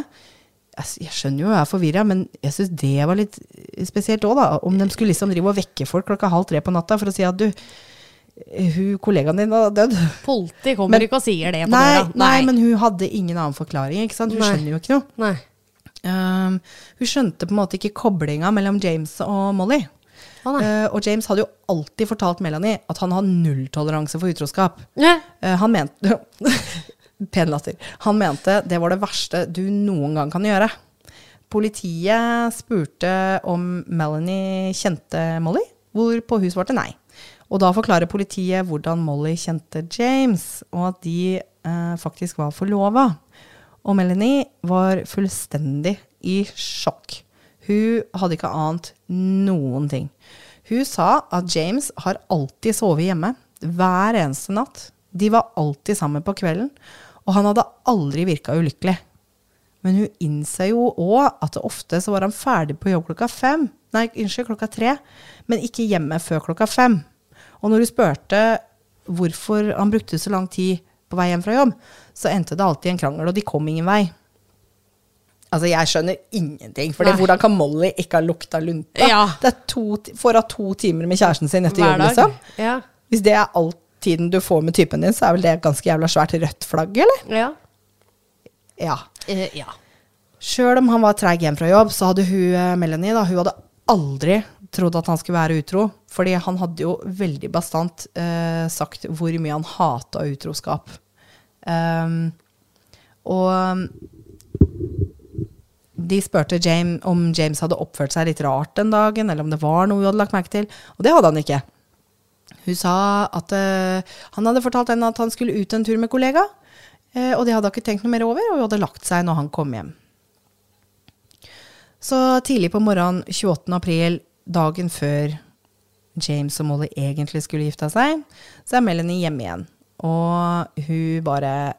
Speaker 1: Jeg, jeg skjønner jo jeg er forvirra, men jeg syns det var litt spesielt òg, da. Om de skulle liksom drive og vekke folk klokka halv tre på natta for å si at du, hun kollegaen din var død.
Speaker 2: Politi kommer
Speaker 1: Men-
Speaker 2: ikke og sier det på
Speaker 1: Nei,
Speaker 2: døra.
Speaker 1: nei, men hun hadde ingen annen forklaring, ikke sant. Hun
Speaker 2: Nei.
Speaker 1: skjønner jo ikke noe.
Speaker 2: Nei.
Speaker 1: Um, hun skjønte på en måte ikke koblinga mellom James og Molly.
Speaker 2: Nei.
Speaker 1: Uh, og James hadde jo alltid fortalt Melanie at han har nulltoleranse for utroskap.
Speaker 2: Yeah.
Speaker 1: Uh, han mente Pen latter. Han mente det var det verste du noen gang kan gjøre. Politiet spurte om Melanie kjente Molly, hvorpå hun svarte nei. Og da forklarer politiet hvordan Molly kjente James, og at de uh, faktisk var forlova. Og Melanie var fullstendig i sjokk. Hun hadde ikke ant noen ting. Hun sa at James har alltid sovet hjemme, hver eneste natt. De var alltid sammen på kvelden, og han hadde aldri virka ulykkelig. Men hun innser jo òg at ofte så var han ferdig på jobb klokka fem. Nei, unnskyld, klokka tre. Men ikke hjemme før klokka fem. Og når hun spurte hvorfor han brukte så lang tid på vei hjem fra jobb, så endte det alltid en krangel, og de kom ingen vei. Altså, jeg skjønner ingenting. For hvordan kan Molly ikke ha lukta lunta?
Speaker 2: Ja.
Speaker 1: Det er to, får ha to timer med kjæresten sin etter jobb, liksom.
Speaker 2: Ja.
Speaker 1: Hvis det er all tiden du får med typen din, så er vel det et ganske jævla svært rødt flagg, eller?
Speaker 2: Ja.
Speaker 1: Ja.
Speaker 2: Uh, ja.
Speaker 1: Sjøl om han var treig hjem fra jobb, så hadde hun, eh, Melanie, da, hun hadde aldri trodd at han skulle være utro. Fordi han hadde jo veldig bastant uh, sagt hvor mye han hata utroskap. Um, og de spurte James om James hadde oppført seg litt rart den dagen, eller om det var noe hun hadde lagt merke til. Og det hadde han ikke. Hun sa at uh, han hadde fortalt henne at han skulle ut en tur med kollega, uh, og det hadde ikke tenkt noe mer over, og hun hadde lagt seg når han kom hjem. Så tidlig på morgenen 28. april, dagen før James og Molly egentlig skulle gifte seg, så er Melanie hjemme igjen. Og hun bare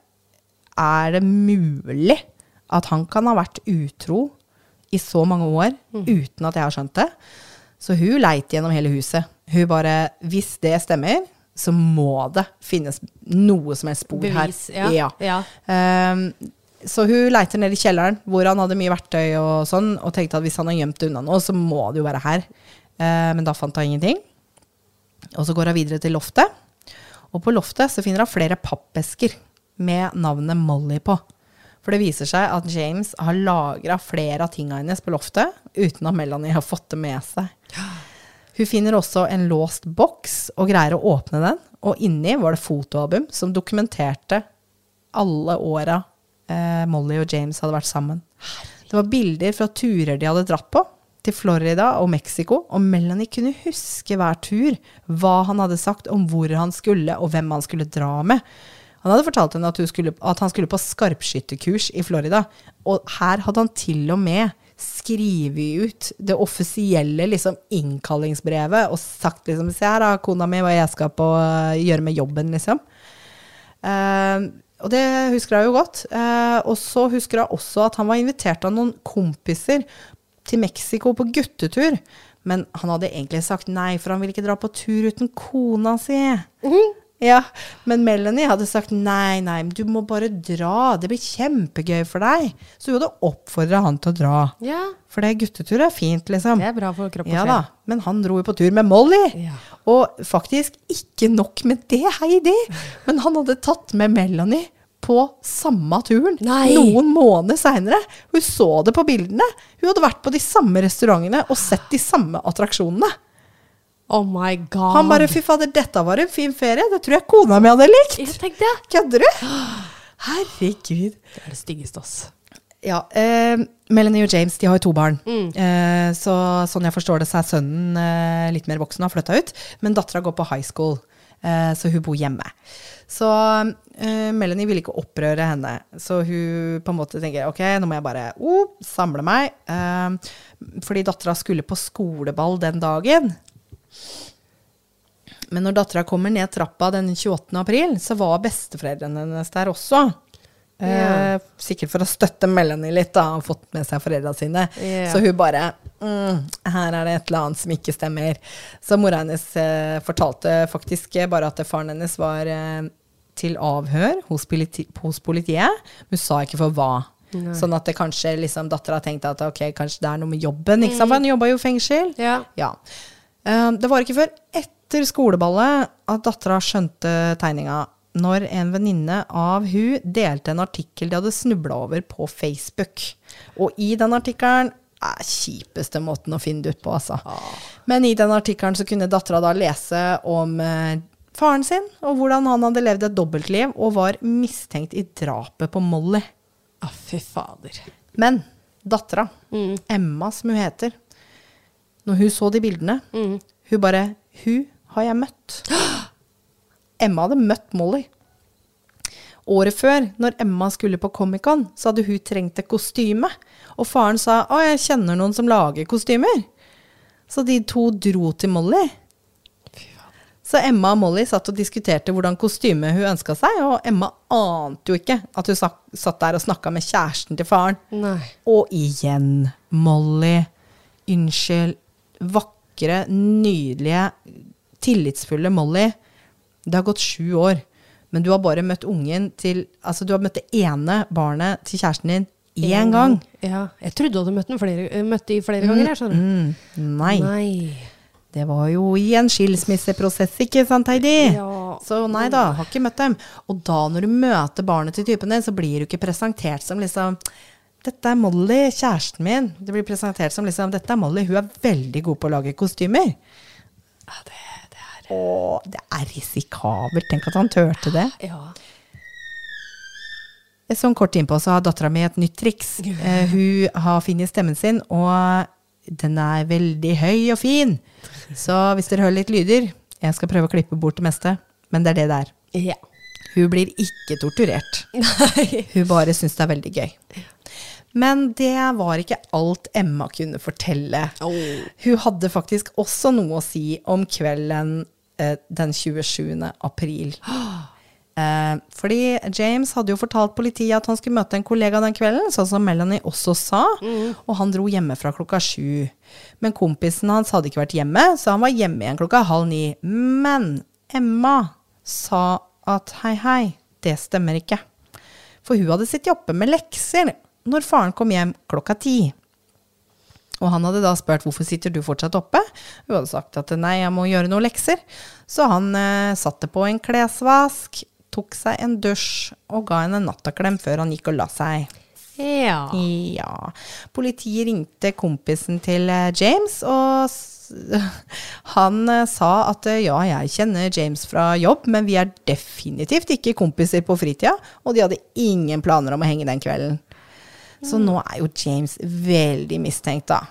Speaker 1: Er det mulig at han kan ha vært utro i så mange år uten at jeg har skjønt det? Så hun leit gjennom hele huset. Hun bare Hvis det stemmer, så må det finnes noe som helst spor
Speaker 2: Bevis.
Speaker 1: her.
Speaker 2: Ja. ja.
Speaker 1: Ehm, så hun leiter ned i kjelleren, hvor han hadde mye verktøy og sånn, og tenkte at hvis han har gjemt det unna nå, så må det jo være her. Uh, men da fant hun ingenting. Og så går hun videre til loftet. Og på loftet så finner hun flere pappesker med navnet Molly på. For det viser seg at James har lagra flere av tinga hennes på loftet, uten at Melanie har fått det med seg. Hun finner også en låst boks og greier å åpne den. Og inni var det fotoalbum som dokumenterte alle åra eh, Molly og James hadde vært sammen. Det var bilder fra turer de hadde dratt på, til Florida og Mexico, og Melanie kunne huske hver tur, hva han hadde sagt om hvor han skulle, og hvem han skulle dra med. Han hadde fortalt henne at, hun skulle, at han skulle på skarpskytterkurs i Florida, og her hadde han til og med skrevet ut det offisielle liksom, innkallingsbrevet og sagt liksom Se her, da, kona mi, hva jeg skal på gjøre med jobben, liksom. Uh, og det husker jeg jo godt. Uh, og så husker jeg også at han var invitert av noen kompiser til Mexico på guttetur. Men han hadde egentlig sagt nei, for han ville ikke dra på tur uten kona si. Ja, Men Melanie hadde sagt nei, nei, du må bare dra. Det blir kjempegøy for deg. Så hun hadde oppfordra han til å dra.
Speaker 2: Ja,
Speaker 1: For det guttetur er fint, liksom.
Speaker 2: det er bra for kropp og
Speaker 1: Ja
Speaker 2: sjel.
Speaker 1: da, men han dro jo på tur med Molly.
Speaker 2: Ja.
Speaker 1: Og faktisk ikke nok med det, Heidi, men han hadde tatt med Melanie på samme turen
Speaker 2: Nei.
Speaker 1: noen måneder seinere. Hun så det på bildene. Hun hadde vært på de samme restaurantene og sett de samme attraksjonene.
Speaker 2: Oh my god.
Speaker 1: Han bare 'fy fader, dette var en fin ferie', det tror jeg kona mi hadde likt.
Speaker 2: Jeg.
Speaker 1: Kødder du? Herregud.
Speaker 2: Det er det styggeste, ass.
Speaker 1: Ja, eh, Melanie og James de har jo to barn. Eh, så sånn jeg forstår det, så er sønnen eh, litt mer voksen og har flytta ut. Men dattera går på high school, eh, så hun bor hjemme. Så eh, Melanie vil ikke opprøre henne. Så hun på en måte tenker ok, nå må jeg bare oh, samle meg. Eh, fordi dattera skulle på skoleball den dagen. Men når dattera kommer ned trappa den 28. april, så var besteforeldrene hennes der også. Eh, sikkert for å støtte Melanie litt, da, og fått med seg foreldra sine.
Speaker 2: Ja.
Speaker 1: Så hun bare mm, Her er det et eller annet som ikke stemmer. Så mora hennes eh, fortalte faktisk bare at faren hennes var eh, til avhør hos, politi hos politiet. Hun sa ikke for hva. Sånn at det kanskje liksom, dattera tenkte at ok, kanskje det er noe med jobben. Ikke sant? For han jobba jo i fengsel.
Speaker 2: Ja.
Speaker 1: Ja. Eh, det var ikke før etter skoleballet at dattera skjønte tegninga. Når en venninne av hun delte en artikkel de hadde snubla over på Facebook. Og i den artikkelen er kjipeste måten å finne det ut på, altså. Men i den artikkelen så kunne dattera da lese om eh, faren sin, og hvordan han hadde levd et dobbeltliv og var mistenkt i drapet på Molly.
Speaker 2: Å, fy fader.
Speaker 1: Men dattera, Emma som hun heter, når hun så de bildene, hun bare Hun har jeg møtt. Emma hadde møtt Molly. Året før, når Emma skulle på Comic-Con, så hadde hun trengt et kostyme. Og faren sa 'Å, jeg kjenner noen som lager kostymer'. Så de to dro til Molly. Så Emma og Molly satt og diskuterte hvordan kostyme hun ønska seg, og Emma ante jo ikke at hun satt der og snakka med kjæresten til faren.
Speaker 2: Nei.
Speaker 1: Og igjen, Molly. Unnskyld. Vakre, nydelige, tillitsfulle Molly. Det har gått sju år, men du har bare møtt ungen til Altså, du har møtt det ene barnet til kjæresten din én gang.
Speaker 2: Ja. Jeg trodde du hadde møtt, den flere, møtt de flere ganger, jeg skjønner.
Speaker 1: Mm, nei.
Speaker 2: Nei.
Speaker 1: Det var jo i en skilsmisseprosess, ikke sant, Heidi?
Speaker 2: Ja.
Speaker 1: Så nei da, har ikke møtt dem. Og da når du møter barnet til typen din, så blir du ikke presentert som liksom dette er Molly, kjæresten min. Det blir presentert som liksom Dette er Molly, hun er veldig god på å lage kostymer.
Speaker 2: Ja, det, det er
Speaker 1: Å, det er risikabelt. Tenk at han turte det.
Speaker 2: Ja.
Speaker 1: Jeg så en kort innpå, så har dattera mi et nytt triks. Uh, hun har funnet stemmen sin, og den er veldig høy og fin. Så hvis dere hører litt lyder Jeg skal prøve å klippe bort det meste, men det er det det er.
Speaker 2: Ja.
Speaker 1: Hun blir ikke torturert.
Speaker 2: Nei.
Speaker 1: Hun bare syns det er veldig gøy. Men det var ikke alt Emma kunne fortelle.
Speaker 2: Oh.
Speaker 1: Hun hadde faktisk også noe å si om kvelden eh, den 27. april. Eh, fordi James hadde jo fortalt politiet at han skulle møte en kollega den kvelden, sånn som Melanie også sa, og han dro hjemmefra klokka sju. Men kompisen hans hadde ikke vært hjemme, så han var hjemme igjen klokka halv ni. Men Emma sa at hei, hei, det stemmer ikke. For hun hadde sittet oppe med lekser når faren kom hjem klokka ti. Og han hadde da spurt hvorfor sitter du fortsatt oppe. Hun hadde sagt at nei, jeg må gjøre noen lekser. Så han eh, satte på en klesvask, tok seg en dusj og ga henne en nattaklem før han gikk og la seg.
Speaker 2: Ja.
Speaker 1: Ja. Politiet ringte kompisen til eh, James, og han eh, sa at eh, ja, jeg kjenner James fra jobb, men vi er definitivt ikke kompiser på fritida, og de hadde ingen planer om å henge den kvelden. Så nå er jo James veldig mistenkt, da.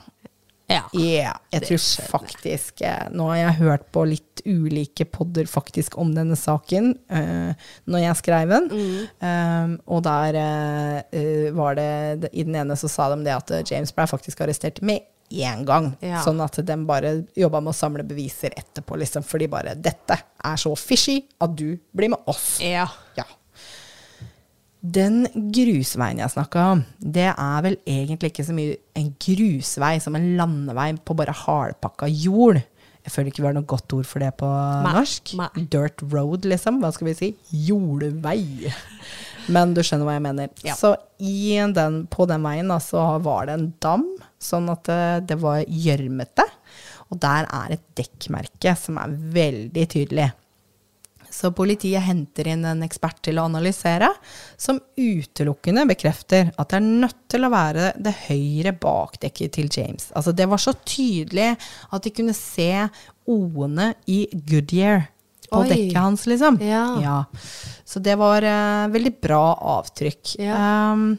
Speaker 2: Ja.
Speaker 1: Ja, jeg tror
Speaker 2: skjønner
Speaker 1: faktisk eh, Nå har jeg hørt på litt ulike podder faktisk om denne saken uh, når jeg skrev den.
Speaker 2: Mm.
Speaker 1: Um, og der eh, var det I den ene så sa de det at James ble faktisk arrestert med én gang.
Speaker 2: Ja.
Speaker 1: Sånn at de bare jobba med å samle beviser etterpå, liksom. Fordi bare 'Dette er så fishy at du blir med oss'.
Speaker 2: Ja.
Speaker 1: Ja. Den grusveien jeg snakka om, det er vel egentlig ikke så mye en grusvei som en landevei på bare hardpakka jord. Jeg føler ikke vi har noe godt ord for det på
Speaker 2: Nei,
Speaker 1: norsk.
Speaker 2: nei.
Speaker 1: Dirt road, liksom. Hva skal vi si? Jordvei. Men du skjønner hva jeg mener.
Speaker 2: Ja.
Speaker 1: Så i den, på den veien da, så var det en dam, sånn at det, det var gjørmete. Og der er et dekkmerke som er veldig tydelig. Så politiet henter inn en ekspert til å analysere, som utelukkende bekrefter at det er nødt til å være det høyre bakdekket til James. Altså det var så tydelig at de kunne se O-ene i Goodyear på
Speaker 2: Oi.
Speaker 1: dekket hans, liksom.
Speaker 2: Ja.
Speaker 1: Så det var uh, veldig bra avtrykk.
Speaker 2: Ja.
Speaker 1: Um,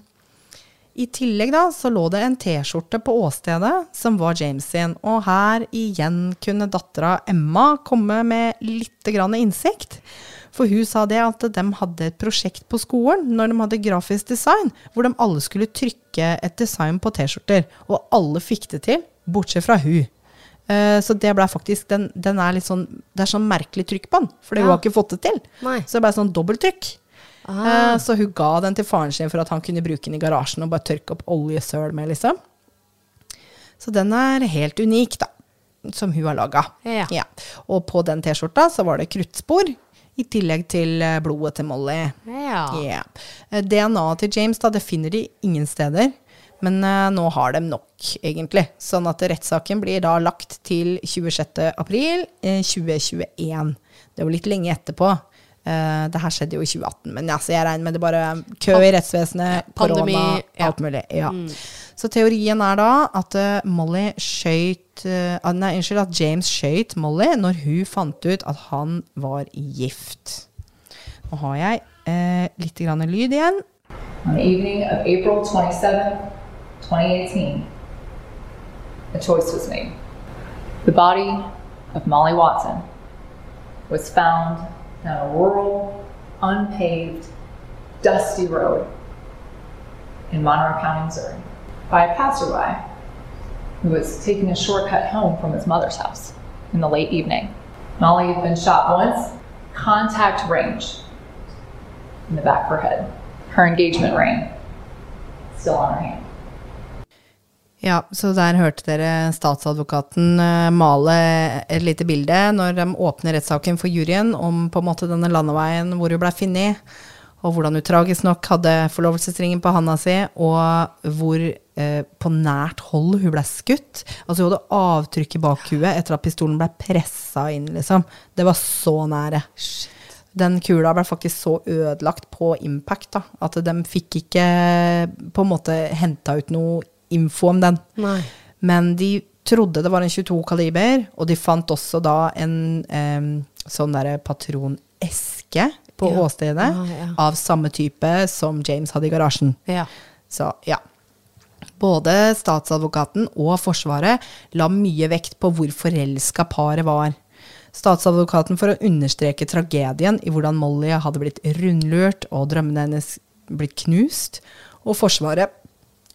Speaker 1: i tillegg da, så lå det en T-skjorte på åstedet som var James sin, og her igjen kunne dattera Emma komme med litt grann innsikt. For hun sa det at de hadde et prosjekt på skolen når de hadde grafisk design, hvor de alle skulle trykke et design på T-skjorter, og alle fikk det til, bortsett fra hun. Eh, Så det ble faktisk, den, den er litt sånn, det er sånn merkelig trykk på den, hun
Speaker 2: Ja.
Speaker 1: har ikke fått det til.
Speaker 2: Nei.
Speaker 1: Så det ble sånn dobbelttrykk.
Speaker 2: Ah.
Speaker 1: Eh, Så hun ga den til faren sin for at han kunne bruke den i garasjen og bare tørke opp oljesøl med, liksom. Så den er helt unik, da, som hun har laga.
Speaker 2: Ja.
Speaker 1: Og på den T-skjorta så var det kruttspor, i tillegg til eh, blodet til Molly.
Speaker 2: Ja.
Speaker 1: Ja. Eh, DNA-et til James da, det finner de ingen steder. Men uh, nå har de nok, egentlig. Sånn at rettssaken blir da lagt til 26. april eh, 2021. Det var litt lenge etterpå. Eh, det her skjedde jo i 2018, men altså, jeg regner med det bare kø i rettsvesenet, korona,
Speaker 2: ja.
Speaker 1: alt mulig. Ja. Så teorien er da at uh, Molly skjøt eh, ah, Nei, unnskyld, at James skjøt Molly når hun fant ut at han var gift. Nå har jeg uh, litt grann lyd igjen.
Speaker 4: On the evening of April 27, 2018, a choice was made. The body of Molly Watson was found down a rural, unpaved, dusty road in Monroe County, Missouri, by a passerby who was taking a shortcut home from his mother's house in the late evening. Molly had been shot once, contact range in the back of her head. Her engagement ring still on her hand.
Speaker 1: Ja, så der hørte dere statsadvokaten eh, male et lite bilde når de åpner rettssaken for juryen om på en måte denne landeveien hvor hun ble funnet, og hvordan hun tragisk nok hadde forlovelsesringen på handa si, og hvor eh, på nært hold hun ble skutt. Altså hun hadde avtrykk i bakhuet etter at pistolen ble pressa inn, liksom. Det var så nære. Den kula ble faktisk så ødelagt på impact da, at de fikk ikke på en måte henta ut noe info om den.
Speaker 2: Nei.
Speaker 1: Men de trodde det var en 22 kaliber, og de fant også da en um, sånn derre patroneske på
Speaker 2: Ja.
Speaker 1: åstedet
Speaker 2: Ah, ja.
Speaker 1: av samme type som James hadde i garasjen.
Speaker 2: Ja.
Speaker 1: Så ja. Både statsadvokaten og Forsvaret la mye vekt på hvor forelska paret var. Statsadvokaten for å understreke tragedien i hvordan Molly hadde blitt rundlurt og drømmene hennes blitt knust, og Forsvaret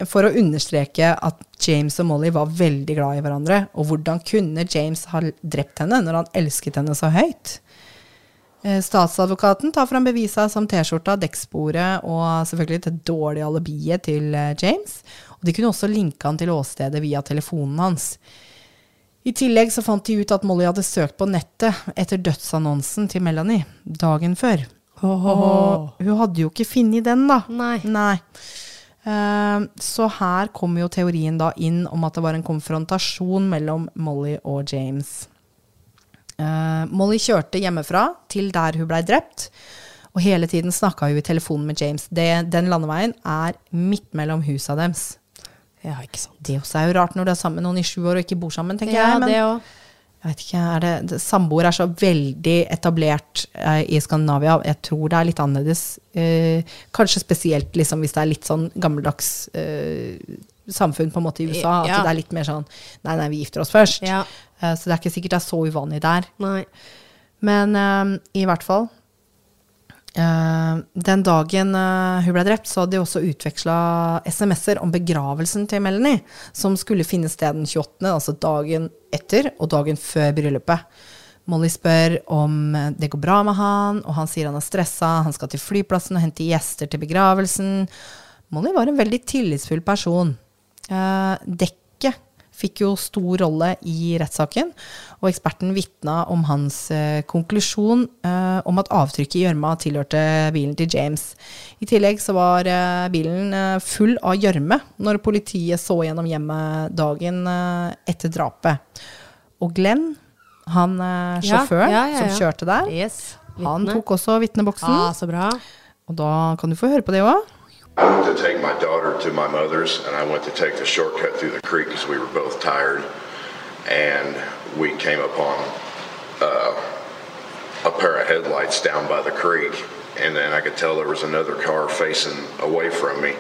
Speaker 1: for å understreke at James og Molly var veldig glad i hverandre, og hvordan kunne James ha drept henne når han elsket henne så høyt? Eh, Statsadvokaten tar fram bevisa som T-skjorta, dekksporet og selvfølgelig det dårlige alibiet til eh, James. Og de kunne også linke han til åstedet via telefonen hans. I tillegg så fant de ut at Molly hadde søkt på nettet etter dødsannonsen til Melanie dagen før. Og hun hadde jo ikke funnet den, da.
Speaker 2: Nei.
Speaker 1: Eh, så her kommer jo teorien da inn om at det var en konfrontasjon mellom Molly og James. Eh, Molly kjørte hjemmefra til der hun blei drept, og hele tiden snakka hun i telefonen med James. Det, den landeveien er midt mellom husa deres.
Speaker 2: Ja, ikke sant.
Speaker 1: Det også er jo rart når du er sammen med noen i sju år og ikke bor sammen, tenker
Speaker 2: Ja,
Speaker 1: jeg. Men
Speaker 2: det òg.
Speaker 1: Jeg vet ikke, er det, det, Samboer er så veldig etablert eh, i Skandinavia. Jeg tror det er litt annerledes. Eh, kanskje spesielt liksom, hvis det er litt sånn gammeldags eh, samfunn på en måte i USA. At
Speaker 2: Ja.
Speaker 1: det er litt mer sånn Nei, nei, vi gifter oss først.
Speaker 2: Ja.
Speaker 1: Eh, så det er ikke sikkert det er så uvanlig der.
Speaker 2: Nei.
Speaker 1: Men eh, i hvert fall Den dagen eh, hun ble drept, så hadde de også utveksla SMS-er om begravelsen til Melanie, som skulle finne sted den 28., altså dagen etter og dagen før bryllupet. Molly spør om eh, det går bra med han, og han sier han er stressa, han skal til flyplassen og hente gjester til begravelsen. Molly var en veldig tillitsfull person. Eh, dekket fikk jo stor rolle i rettssaken, og eksperten vitna om hans eh, konklusjon eh, om at avtrykket i gjørma tilhørte bilen til James. I tillegg så var eh, bilen eh, full av gjørme når politiet så gjennom hjemmet dagen eh, etter drapet. Og Glenn, han eh,
Speaker 2: Ja,
Speaker 1: sjåføren
Speaker 2: ja, ja,
Speaker 1: som kjørte der,
Speaker 2: Yes.
Speaker 1: han tok også vitneboksen.
Speaker 2: Ah, så bra.
Speaker 1: Og da kan du få høre på det òg.
Speaker 5: I went to take my daughter to my mother's, and I went to take the shortcut through the creek because we were both tired. And we came upon uh, a pair of headlights down by the creek, and then I could tell there was another car facing away from me.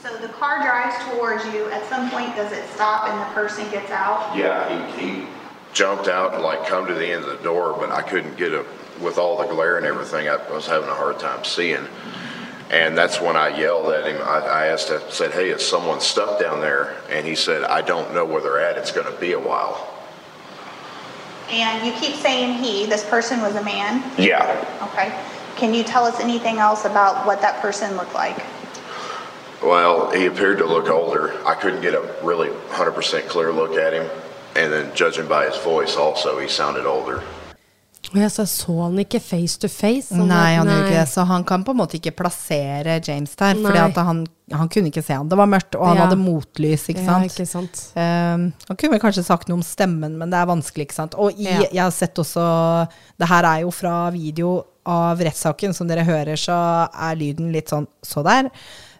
Speaker 6: So the car drives towards you. At some point, does it stop and the person gets out?
Speaker 5: Yeah, he, he jumped out and like come to the end of the door, but I couldn't get a with all the glare and everything. I was having a hard time seeing. And that's when I yelled at him. I, I asked, I said, "Hey, is someone stuck down there?" And he said, "I don't know where they're at. It's going to be a while."
Speaker 6: And you keep saying he, this person was a man.
Speaker 5: Yeah.
Speaker 6: Okay. Can you tell us anything else about what that person looked like?
Speaker 5: Well, he appeared to look older. I couldn't get a really 100% clear look at him. And then, judging by his voice, also, he sounded older.
Speaker 2: Og jeg så, så han ikke face to face? sånn
Speaker 1: Nei, han gjorde ikke det. Så han kan på en måte ikke plassere James der. For han, han kunne ikke se han. Det var mørkt, og han
Speaker 2: Ja.
Speaker 1: hadde motlys, ikke
Speaker 2: Ja, ikke sant.
Speaker 1: Um, han kunne vel kanskje sagt noe om stemmen, men det er vanskelig, ikke sant. Og i,
Speaker 2: Ja.
Speaker 1: jeg har sett også Det her er jo fra video av rettssaken. Som dere hører, så er lyden litt sånn så der.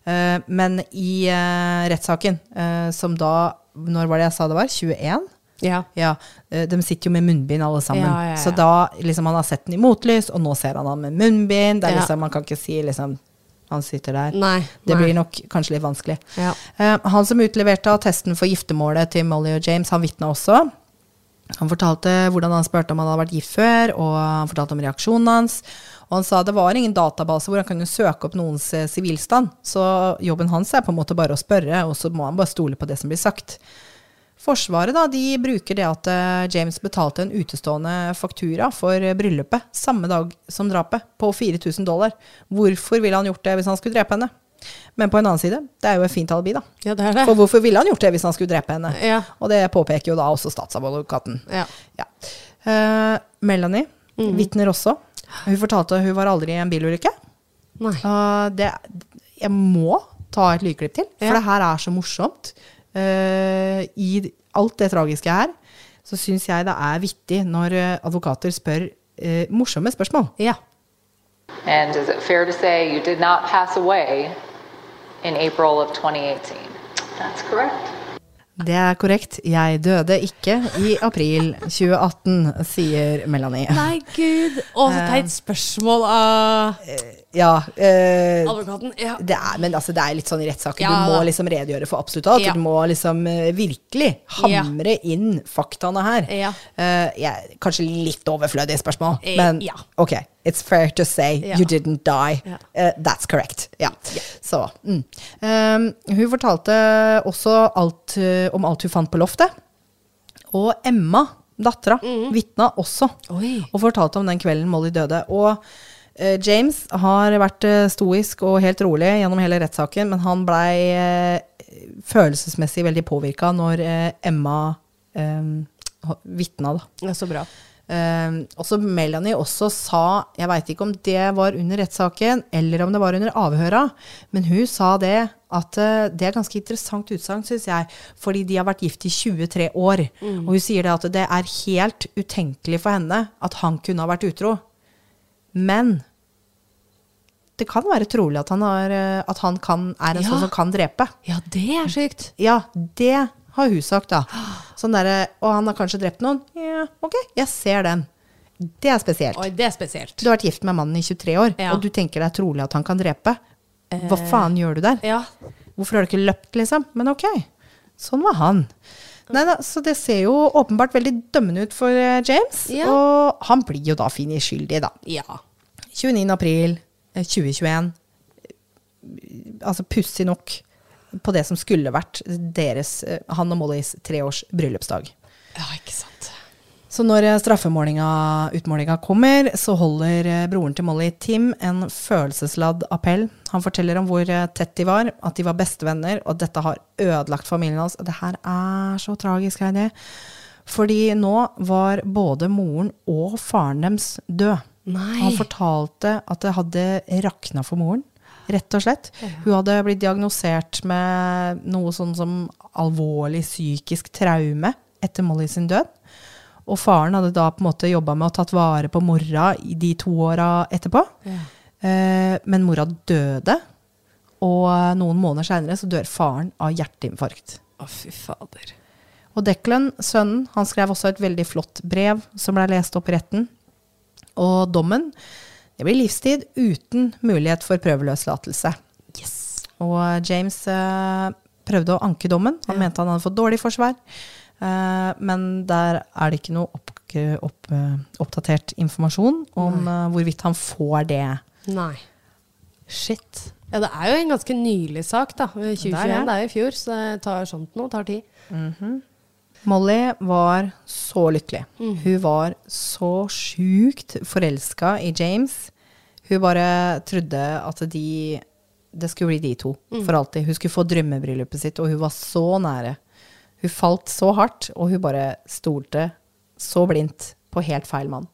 Speaker 1: Uh, men i uh, rettssaken, uh, som da Når var det jeg sa det var? 21?
Speaker 2: Ja.
Speaker 1: Ja, eh, de sitter jo med munnbind alle sammen.
Speaker 2: Ja, ja.
Speaker 1: Så da liksom han har sett den i motlys, og nå ser han han med munnbind. Det er liksom, Man kan ikke si liksom han sitter der.
Speaker 2: Nei,
Speaker 1: Det
Speaker 2: nei.
Speaker 1: blir nok kanskje litt vanskelig.
Speaker 2: Ja.
Speaker 1: Eh, han som utleverte attesten for giftermålet til Molly og James, han vitna også. Han fortalte hvordan han spurte om han hadde vært gift før, og han fortalte om reaksjonen hans. Og han sa det var ingen database hvor han kunne søke opp noens eh, sivilstand. Så jobben hans er på en måte bare å spørre, og så må han bare stole på det som blir sagt. Forsvaret da, de bruker det at eh, James betalte en utestående faktura for eh, bryllupet samme dag som drapet, på 4000 dollar. Hvorfor ville han gjort det hvis han skulle drepe henne? Men på en annen side, det er jo et fint alibi, da.
Speaker 2: ja, det er det.
Speaker 1: For hvorfor ville han gjort det hvis han skulle drepe henne?
Speaker 2: Ja.
Speaker 1: Og det påpeker jo da også statsadvokaten.
Speaker 2: Ja.
Speaker 1: Ja. Uh, Melanie
Speaker 2: mm.
Speaker 1: vitner også. Hun fortalte at hun var aldri i en bilulykke.
Speaker 2: Nei.
Speaker 1: Uh, det, jeg må ta et lydklipp til, for det her er så morsomt. Uh, I alt det tragiske her, så syns jeg det er vittig når uh, advokater spør uh, morsomme spørsmål.
Speaker 2: Ja.
Speaker 4: And is it fair to say you did not pass away in April of 2018?
Speaker 6: That's correct.
Speaker 1: Det er korrekt. Jeg døde ikke i april 2018, sier Melanie.
Speaker 2: Nei, gud. Å, så teit spørsmål av
Speaker 1: Ja, Eh,
Speaker 2: advokaten. Ja.
Speaker 1: det er, men altså, det er litt sånn i rettssaker.
Speaker 2: Ja,
Speaker 1: du må liksom redegjøre for absolutt alt.
Speaker 2: Ja.
Speaker 1: Du må liksom eh, virkelig hamre inn faktaene her.
Speaker 2: Ja.
Speaker 1: Eh, kanskje litt overflødig spørsmål,
Speaker 2: Eh,
Speaker 1: men
Speaker 2: ja.
Speaker 1: ok. It's fair to say you didn't die. Eh, that's correct. Ja. Så, mm. Um, hun fortalte også alt, uh, om alt hun fant på loftet. Og Emma, dattera, vitna også.
Speaker 2: Mm. Oi.
Speaker 1: Og fortalte om den kvelden Molly døde. Og James har vært eh, stoisk og helt rolig gjennom hele rettssaken, men han blei eh, følelsesmessig veldig påvirka når eh, Emma eh, vitna, da.
Speaker 2: ja, så bra.
Speaker 1: Um, også Melanie også sa, jeg veit ikke om det var under rettssaken, eller om det var under avhøra, men hun sa det at eh, det er ganske interessant utsagn, syns jeg, fordi de har vært gift i 23 år. Og hun sier det at det er helt utenkelig for henne at han kunne ha vært utro. Men det kan være trolig at han, har, eh, at han kan, er en
Speaker 2: Ja.
Speaker 1: sånn som kan drepe.
Speaker 2: Ja, det er sykt.
Speaker 1: Ja, det har hun sagt, da. Sånn der, Og han har kanskje drept noen? Ja, ok, jeg ser den. Det er spesielt.
Speaker 2: Oi, det er spesielt.
Speaker 1: Du har vært gift med mannen i 23 år,
Speaker 2: Ja.
Speaker 1: og du tenker det er trolig at han kan drepe. Hva faen gjør du der?
Speaker 2: Ja.
Speaker 1: Hvorfor har du ikke løpt, liksom? Men ok, sånn var han. Nei da, så det ser jo åpenbart veldig dømmende ut for eh, James.
Speaker 2: Ja.
Speaker 1: Og han blir jo da funnet skyldig, da.
Speaker 2: Ja.
Speaker 1: 29. april eh, 2021. Altså pussig nok på det som skulle vært deres, eh, han og Mollys treårs bryllupsdag.
Speaker 2: Ja, ikke sant.
Speaker 1: Så når straffeutmålinga straffemålinga, kommer, så holder eh, broren til Molly, Tim, en følelsesladd appell. Han forteller om hvor eh, tett de var, at de var bestevenner, og at dette har ødelagt familien hans. Og det her er så tragisk, Heidi. Fordi nå var både moren og faren deres død.
Speaker 2: Nei.
Speaker 1: Han fortalte at det hadde rakna for moren, rett og slett. Hun hadde blitt diagnosert med noe sånn som alvorlig psykisk traume etter Molly sin død. Og faren hadde da på en måte jobba med og tatt vare på mora i de to åra etterpå. Eh, men mora døde, og noen måneder seinere så dør faren av hjerteinfarkt.
Speaker 2: Å, fy fader.
Speaker 1: Og Declan, sønnen, han skrev også et veldig flott brev som ble lest opp i retten. Og dommen det blir livstid uten mulighet for prøveløslatelse.
Speaker 2: Yes.
Speaker 1: Og James eh, prøvde å anke dommen. Han mente han hadde fått dårlig forsvar. Eh, men der er det ikke noe opp, opp, eh, oppdatert informasjon om eh, hvorvidt han får det.
Speaker 2: Nei. Shit. Ja, det er jo en ganske nylig sak, da. 2021,
Speaker 1: Det er det.
Speaker 2: er jo i fjor, så det tar sånt noe, tar tid.
Speaker 1: Molly var så lykkelig. Hun var så sjukt forelska i James. Hun bare trodde at de det skulle bli de to for alltid. Hun skulle få drømmebryllupet sitt, og hun var så nære. Hun falt så hardt, og hun bare stolte så blindt på helt feil mann.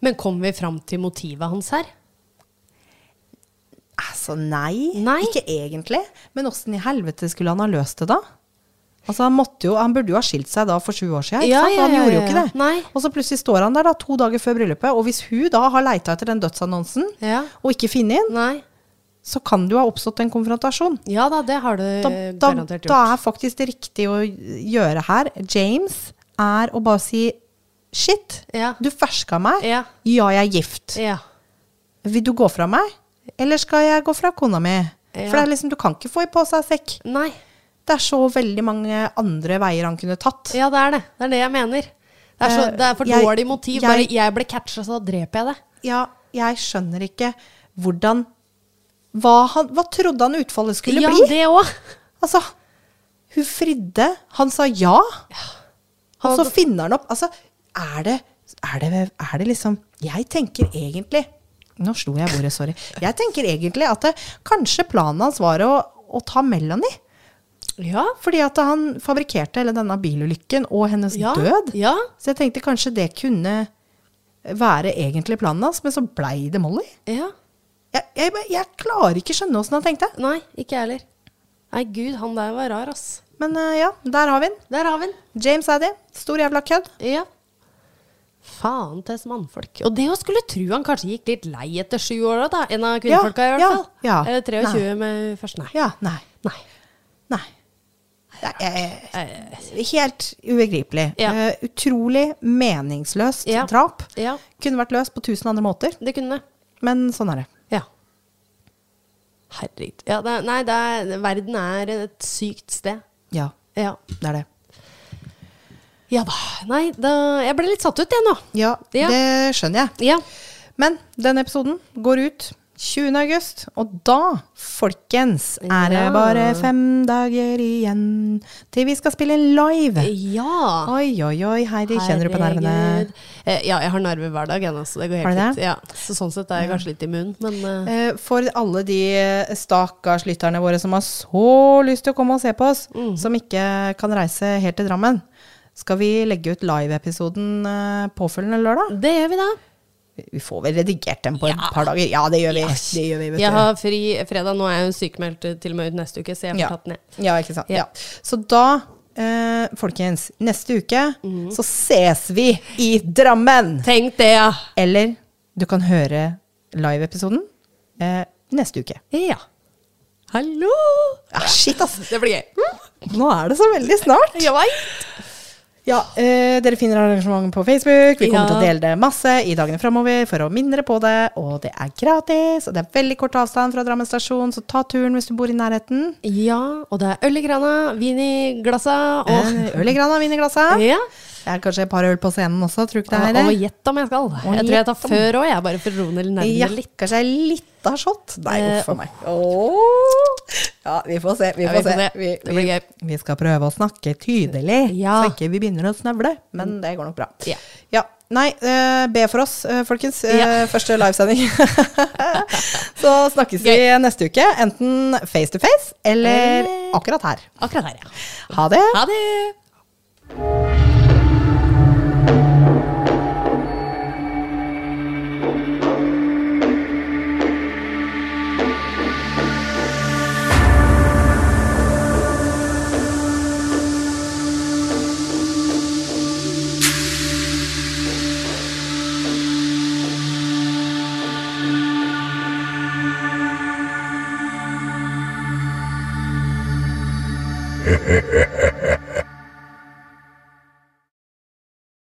Speaker 2: Men kom vi fram til motivet hans her?
Speaker 1: Altså, nei,
Speaker 2: Nei?
Speaker 1: Ikke egentlig. Men åssen i helvete skulle han ha løst det, da? Altså, han, måtte jo, han burde jo ha skilt seg da for sju år siden.
Speaker 2: Ja,
Speaker 1: sant?
Speaker 2: ja,
Speaker 1: han
Speaker 2: ja,
Speaker 1: gjorde jo ikke det.
Speaker 2: Nei.
Speaker 1: Og så plutselig står han der da, to dager før bryllupet, og hvis hun da har leita etter den dødsannonsen
Speaker 2: Ja.
Speaker 1: og ikke funnet den. Så kan det jo ha oppstått en konfrontasjon.
Speaker 2: Ja da, det har det
Speaker 1: Da,
Speaker 2: garantert
Speaker 1: da er faktisk det riktige å gjøre her, James, er å bare si Shit,
Speaker 2: Ja.
Speaker 1: du ferska meg.
Speaker 2: Ja.
Speaker 1: ja, jeg er gift.
Speaker 2: Ja.
Speaker 1: Vil du gå fra meg? Eller skal jeg gå fra kona mi?
Speaker 2: Ja.
Speaker 1: For det liksom, du kan ikke få i på seg sekk.
Speaker 2: Nei.
Speaker 1: Det er så veldig mange andre veier han kunne tatt.
Speaker 2: Ja, det er det. Det er det jeg mener. Det er, så,
Speaker 1: Eh,
Speaker 2: det er for dårlig motiv.
Speaker 1: jeg-
Speaker 2: Bare jeg ble catcha, så da dreper jeg det.
Speaker 1: Ja, jeg skjønner ikke hvordan Hva, han, hva trodde han utfallet skulle
Speaker 2: ja,
Speaker 1: bli?
Speaker 2: det også.
Speaker 1: Altså, hun fridde. Han sa ja. Og så finner han opp. Altså, er det, er det, er det liksom Jeg tenker egentlig Nå slo jeg bordet, sorry. Jeg tenker egentlig at det, kanskje planen hans var å, å ta Melanie.
Speaker 2: Ja.
Speaker 1: Fordi at han fabrikkerte hele denne bilulykken og hennes
Speaker 2: Ja.
Speaker 1: død.
Speaker 2: Ja.
Speaker 1: Så jeg tenkte kanskje det kunne være egentlig planen hans, men så blei det Molly.
Speaker 2: ja.
Speaker 1: Jeg, jeg, jeg klarer ikke skjønne åssen han tenkte.
Speaker 2: Nei, ikke jeg heller. Nei, gud, han der var rar, ass.
Speaker 1: Men uh, ja, der har vi den.
Speaker 2: Der har vi den.
Speaker 1: James Addy. Stor jævla kødd.
Speaker 2: Ja. Faen til mannfolk. Og det å skulle tro han kanskje gikk litt lei etter sju år, da. En av kvinnfolka, i hvert
Speaker 1: ja,
Speaker 2: fall.
Speaker 1: ja.
Speaker 2: Eller 23
Speaker 1: Nei.
Speaker 2: med først. Nei.
Speaker 1: Ja, nei.
Speaker 2: Nei.
Speaker 1: Nei. Det er helt ubegripelig.
Speaker 2: Ja.
Speaker 1: Uh, utrolig meningsløst
Speaker 2: Ja.
Speaker 1: drap.
Speaker 2: Ja,
Speaker 1: Kunne vært løst på tusen andre måter,
Speaker 2: det kunne det.
Speaker 1: men sånn er det.
Speaker 2: Herregud. Ja, det, nei, det er, verden er et sykt sted.
Speaker 1: Ja,
Speaker 2: Ja.
Speaker 1: det er det.
Speaker 2: Ja da. Nei, da, jeg ble litt satt ut, jeg nå.
Speaker 1: Ja,
Speaker 2: Ja.
Speaker 1: det skjønner jeg.
Speaker 2: Ja.
Speaker 1: Men denne episoden går ut 20. august, og da, folkens, er det bare fem dager igjen til vi skal spille live.
Speaker 2: Ja.
Speaker 1: Oi, oi, oi, Heidi, kjenner du på nervene?
Speaker 2: Eh, ja, jeg har nerver hver dag, jeg så det går helt fint. Ja. Så sånn sett er jeg kanskje litt immun, men eh,
Speaker 1: Eh, For alle de stakkars lytterne våre som har så lyst til å komme og se på oss,
Speaker 2: Mm.
Speaker 1: som ikke kan reise helt til Drammen, skal vi legge ut live-episoden påfølgende lørdag?
Speaker 2: det gjør vi da.
Speaker 1: Vi får vel redigert den på et par dager. Ja, det gjør vi. Det gjør vi vet
Speaker 2: Jeg
Speaker 1: du.
Speaker 2: har fri fredag, nå er jeg jo sykemeldt eh, til og med ut neste uke, så jeg får
Speaker 1: ja.
Speaker 2: tatt ned.
Speaker 1: ja, ikke sant.
Speaker 2: Ja.
Speaker 1: Ja. Så da, eh, folkens, neste uke
Speaker 2: Mm.
Speaker 1: så ses vi i Drammen!
Speaker 2: Tenk det, ja.
Speaker 1: Eller du kan høre live-episoden eh, neste uke.
Speaker 2: Ja. Hallo!
Speaker 1: Ja, shit, ass!
Speaker 2: Det blir gøy.
Speaker 1: Nå er det så veldig snart.
Speaker 2: Jeg veit.
Speaker 1: Ja, eh, dere finner arrangementet på Facebook. Vi kommer
Speaker 2: Ja.
Speaker 1: til å dele det masse i dagene framover for å minne på det. Og det er gratis, og det er veldig kort avstand fra Drammen stasjon, så ta turen hvis du bor i nærheten.
Speaker 2: Ja, og det er øl i grana, vin i glassa, og
Speaker 1: Eh, Øl i grana, vin i glassa.
Speaker 2: Ja.
Speaker 1: Det er kanskje et par øl på scenen også, tror du ikke det er
Speaker 2: Og gjett om jeg skal. Jeg tror jeg tar før òg, jeg, bare for å roe ned nervene
Speaker 1: Ja,
Speaker 2: litt.
Speaker 1: kanskje ei lita shot? Nei,
Speaker 2: Eh,
Speaker 1: uff a meg. Oh. Ja, vi får se. Vi
Speaker 2: Ja, vi får
Speaker 1: se. Vi,
Speaker 2: Det blir gøy.
Speaker 1: vi skal prøve å snakke tydelig,
Speaker 2: Ja.
Speaker 1: så ikke vi begynner å snøvle. Men det går nok bra.
Speaker 2: Ja.
Speaker 1: Ja. Nei, eh, be for oss, eh, folkens. Eh,
Speaker 2: Ja.
Speaker 1: Første livesending. så snakkes vi neste uke, enten face to face eller
Speaker 2: Eller-
Speaker 1: akkurat her.
Speaker 2: Akkurat her, ja.
Speaker 1: Ha det.
Speaker 2: Ha det!
Speaker 7: Yeah.